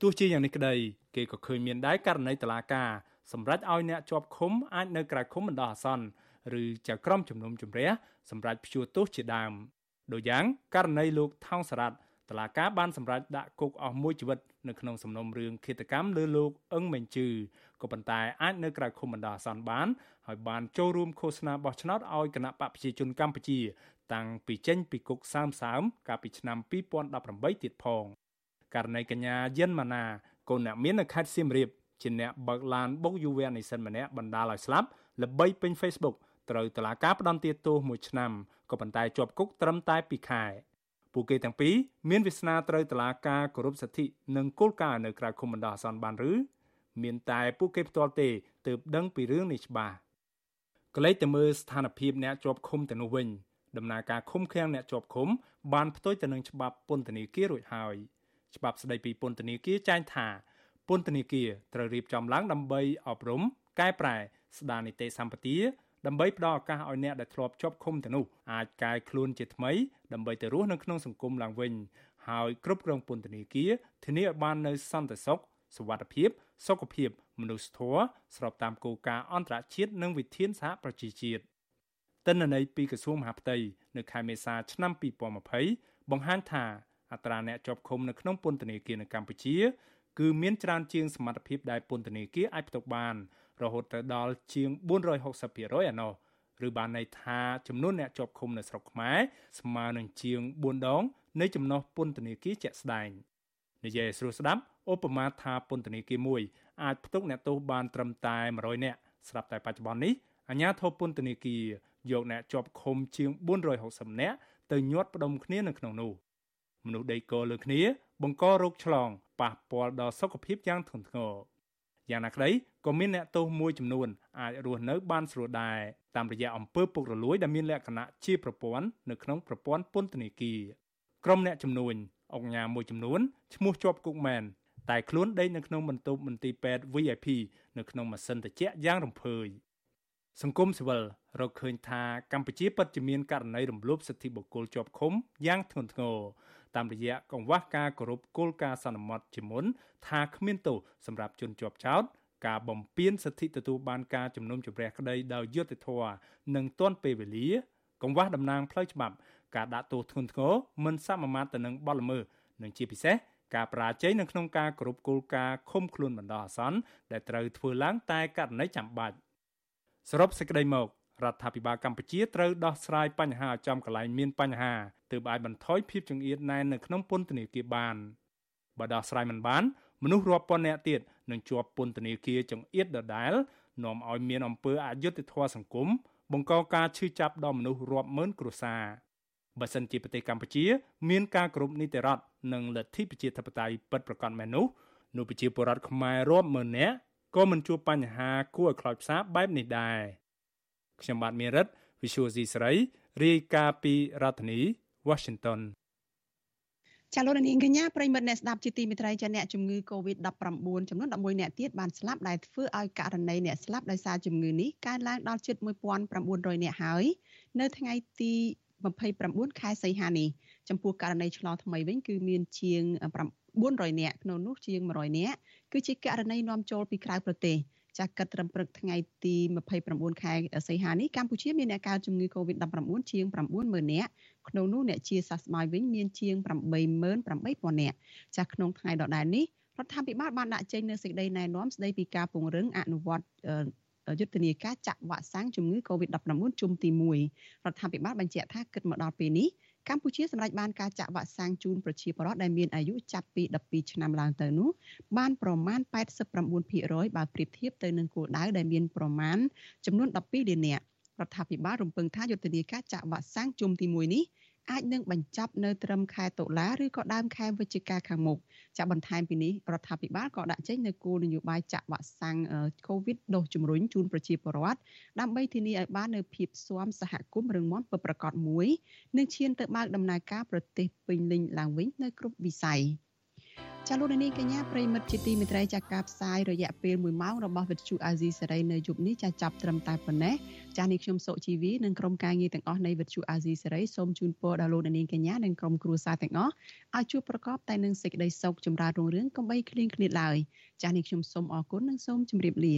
ទោះជាយ៉ាងនេះក្តីគេក៏ឃើញមានដែរករណីតឡាការសម្រាប់ឲ្យអ្នកជាប់ឃុំអាចនៅក្រៅឃុំបណ្ដោះអាសន្នឬចៅក្រមជំនុំជម្រះសម្រាប់ព្យួរទោសជាដើមដូចយ៉ាងករណីលោកថោងសារ៉ាត់តឡាកាបានសម្រេចដាក់គុកអស់មួយជីវិតនៅក្នុងសំណុំរឿងឃាតកម្មលើលោកអឹងមេងជឺក៏ប៉ុន្តែអាចនៅក្រៅឃុំបណ្ដោះអាសន្នបានហើយបានចូលរួមឃោសនាបោះឆ្នោតឲ្យគណៈបកប្រជាជនកម្ពុជា តាំងពីចេញពីគុកសើមសើមកាលពីឆ្នាំ2018ទៀតផងករណីកញ្ញាយិនម៉ាណាកូនអ្នកមាននៅខេត្តសៀមរាបជាអ្នកបើកឡានបុកយុវនិស្សិតម្នាក់បណ្ដាលឲ្យស្លាប់ល្បីពេញ Facebook ត្រូវតឡាការផ្ដន្ទាទោសមួយឆ្នាំក៏ប៉ុន្តែជាប់គុកត្រឹមតែ2ខែពួកគេទាំងពីរមានវាសនាត្រូវតឡាការគោរពសិទ្ធិនិងគោលការណ៍នៅក្រៅឃុំបណ្ដោះអាសន្នបានឬមានតែពួកគេផ្ទាល់ទេទើបដឹងពីរឿងនេះច្បាស់កលេចទៅមើលស្ថានភាពអ្នកជាប់ឃុំទៅនោះវិញ ដំណើរការឃុំឃាំងអ្នកជាប់ឃុំបានផ្ទុយទៅនឹងច្បាប់ពន្ធនាគាររួចហើយច្បាប់ស្តីពីពន្ធនាគារចែងថាពន្ធនាគារត្រូវរៀបចំឡើងដើម្បីអប់រំកែប្រែស្ដារនីតិសម្បទាដើម្បីផ្ដល់ឱកាសឲ្យអ្នកដែលធ្លាប់ជាប់ឃុំទៅនោះអាចកែខ្លួនជាថ្មីដើម្បីទៅរស់នៅក្នុងសង្គមឡើងវិញហើយគ្រប់គ្រងពន្ធនាគារធានាឲ្យបាននូវសន្តិសុខសុវត្ថិភាពសុខភាពមនុស្សធម៌ស្របតាមគោលការណ៍អន្តរជាតិនិងវិធានសហប្រជាជាតិ ទិន្នន័យពីក្រសួងមហាផ្ទៃនៅខែមេសាឆ្នាំ2020បង្ហាញថាអត្រាអ្នកជាប់ឃុំនៅក្នុងពន្ធនាគារនៅកម្ពុជា គឺមានច្រើនជាងសមត្ថភាពដែលពន្ធនាគារអាចផ្ទុកបាន រហូតទៅដល់ជាង460%ឯណោះឬបានន័យថាចំនួនអ្នកជាប់ឃុំនៅស្រុកខ្មែរស្មើនឹងជាង4ដងនៃចំណុះពន្ធនាគារជាក់ស្ដែងនិយាយស្រួលស្ដាប់ឧបមាថាពន្ធនាគារមួយអាចផ្ទុកអ្នកទោសបានត្រឹមតែ100នាក់ស្រាប់តែបច្ចុប្បន្ននេះអាជ្ញាធរពន្ធនាគារ យកអ្នកជាប់ឃុំជាង460នាក់ទៅញាត់ផ្ដុំគ្នានៅក្នុងនោះមនុស្សដេកកលើគ្នា បង្ករោគឆ្លងប៉ះពាល់ដល់សុខភាពយ៉ាងធ្ងន់ធ្ងរយ៉ាងណាក្តីក៏មានអ្នកទោសមួយចំនួនអាចរស់នៅបានស្រួលដែរតាមរយៈអំពើពុករលួយដែលមានលក្ខណៈជាប្រព័ន្ធនៅក្នុងប្រព័ន្ធពន្ធនាគារក្រុមអ្នកជំនួញអង្គញាមួយចំនួនឈ្មោះជាប់គុកមែនតែខ្លួនដេកនៅក្នុងបន្ទប់មន្ទីរពេទ្យ VIP នៅក្នុងម៉ាស៊ីនត្រជាក់យ៉ាងរំភើយ សង្គមស៊ីវិលរកឃើញថាកម្ពុជាពិតជាមានករណីរំលោភសិទ្ធិបុគ្គលជាប់ឃុំយ៉ាងធ្ងន់ធ្ងរតាមរយៈកង្វះការគោរពគោលការណ៍សន្មត់ជាមុនថាគ្មានទោសសម្រាប់ជនជាប់ចោតការបំពានសិទ្ធិទទួលបានការជំនុំជម្រះក្តីដោយយុត្តិធម៌និងទាន់ពេលវេលា កង្វះតំណាងផ្លូវច្បាប់ការដាក់ទោសធ្ងន់ធ្ងរមិនសមមាត្រទៅនឹងបទល្មើសនិងជាពិសេសការបរាជ័យនៅក្នុងការគ្រប់គោលការណ៍ឃុំខ្លួនបណ្ដោះអាសន្នដែលត្រូវធ្វើឡើងតែករណីចាំបាច់ សរុបសេចក្តីមករដ្ឋាភិបាលកម្ពុជាត្រូវដោះស្រាយបញ្ហាចំកន្លែងមានបញ្ហាទើបអាចបន្ថយភាពចង្អៀតណែននៅក្នុងពន្ធនាគារបានបើដោះស្រាយមិនបាន មនុស្សរាប់ពាន់នាក់ទៀតនឹងជាប់ពន្ធនាគារចង្អៀតដដែលនាំឲ្យមានអំពើអយុត្តិធម៌សង្គមបង្កការឈឺចាប់ដល់មនុស្សរាប់ម៉ឺនគ្រួសារបើសិនជាប្រទេសកម្ពុជា មានការគ្រប់នីតិរដ្ឋនិងលទ្ធិប្រជាធិបតេយ្យពិតប្រាកដមែននោះនោះប្រជាពលរដ្ឋខ្មែររាប់ម៉ឺននាក់ ក៏មិនជួបបញ្ហាគួរឲ្យខ្លោចផ្សាបែបនេះដែរខ្ញុំបាទមេរិត Visual C ស្រីរាយការណ៍ពីរដ្ឋធានី Washington ចាលោកនាងកញ្ញាប្រិមិត្តអ្នកស្ដាប់ជាទីមេត្រីចាអ្នកជំងឺ Covid-19 ចំនួន11អ្នកទៀតបានស្លាប់ដែលធ្វើឲ្យករណីអ្នកស្លាប់ដោយសារជំងឺនេះកើនឡើងដល់ជិត1900អ្នកហើយនៅថ្ងៃទី29ខែសីហានេះចំពោះករណីឆ្លងថ្មីវិញគឺមានជាង400នាក់ក្នុងនោះជាង100នាក់ គឺជាករណីនាំចូលពីក្រៅប្រទេសចាក់កិតត្រឹមព្រឹកថ្ងៃទី29ខែសីហានេះកម្ពុជាមានអ្នកកើតជំងឺ Covid-19 ជាង90000នាក់ក្នុងនោះអ្នកជាសះស្បើយវិញមានជាង88000នាក់ចាស់ក្នុងថ្ងៃដដែលនេះរដ្ឋាភិបាលបានដាក់ចេញនូវសេចក្តីណែនាំស្តីពីការពង្រឹងអនុវត្តយុទ្ធនាការចាក់វ៉ាក់សាំងជំងឺ Covid-19 ជុំទី1រដ្ឋាភិបាលបញ្ជាក់ថាគិតមកដល់ពេលនេះ កម្ពុជាសម្រេចបានការចាក់វ៉ាក់សាំងជូនប្រជាពលរដ្ឋដែលមានអាយុចាប់ពី12ឆ្នាំឡើងទៅនោះបានប្រមាណ89%បើប្រៀបធៀបទៅនឹងគោលដៅដែលមានប្រមាណចំនួន12លាននាក់រដ្ឋាភិបាលរំពឹងថាយុទ្ធនាការចាក់វ៉ាក់សាំងជុំទី1នេះ អាចនឹងបញ្ចប់នៅត្រឹមខែតុលាឬក៏ដើមខែវិច្ឆិកាខាងមុខចាក់បន្ថែមពីនេះរដ្ឋាភិបាលក៏ដាក់ចេញនូវគោលនយោបាយចាក់វ៉ាក់សាំង COVID ដូសជំរុញជូនប្រជាពលរដ្ឋដើម្បីធានាឲ្យបាននូវភាពស៊ាំសហគមន៍រឹងមាំពិតប្រាកដមួយនិងឈានទៅបើកដំណើរការប្រទេសពេញលេញឡើងវិញនៅគ្រប់វិស័យ ចាលោកនាងកញ្ញាប្រិមិត្តជាទីមេត្រីចាការផ្សាយរយៈពេល1ម៉ោងរបស់វិទ្យុអាស៊ីសេរីនៅយប់នេះចាចាប់ត្រឹមតែប៉ុណ្ណេះចានេះខ្ញុំសុជីវីនិងក្រុមការងារទាំងអស់នៃវិទ្យុអាស៊ីសេរីសូមជូនពរដល់លោកនាងកញ្ញានិងក្រុមគ្រួសារទាំងអស់ឲ្យជួបប្រកបតែនឹងសេចក្តីសុខចម្រើនរុងរឿងកុំបីឃ្លៀងឃ្លាតឡើយចានេះខ្ញុំសូមអរគុណនិងសូមជម្រាបលា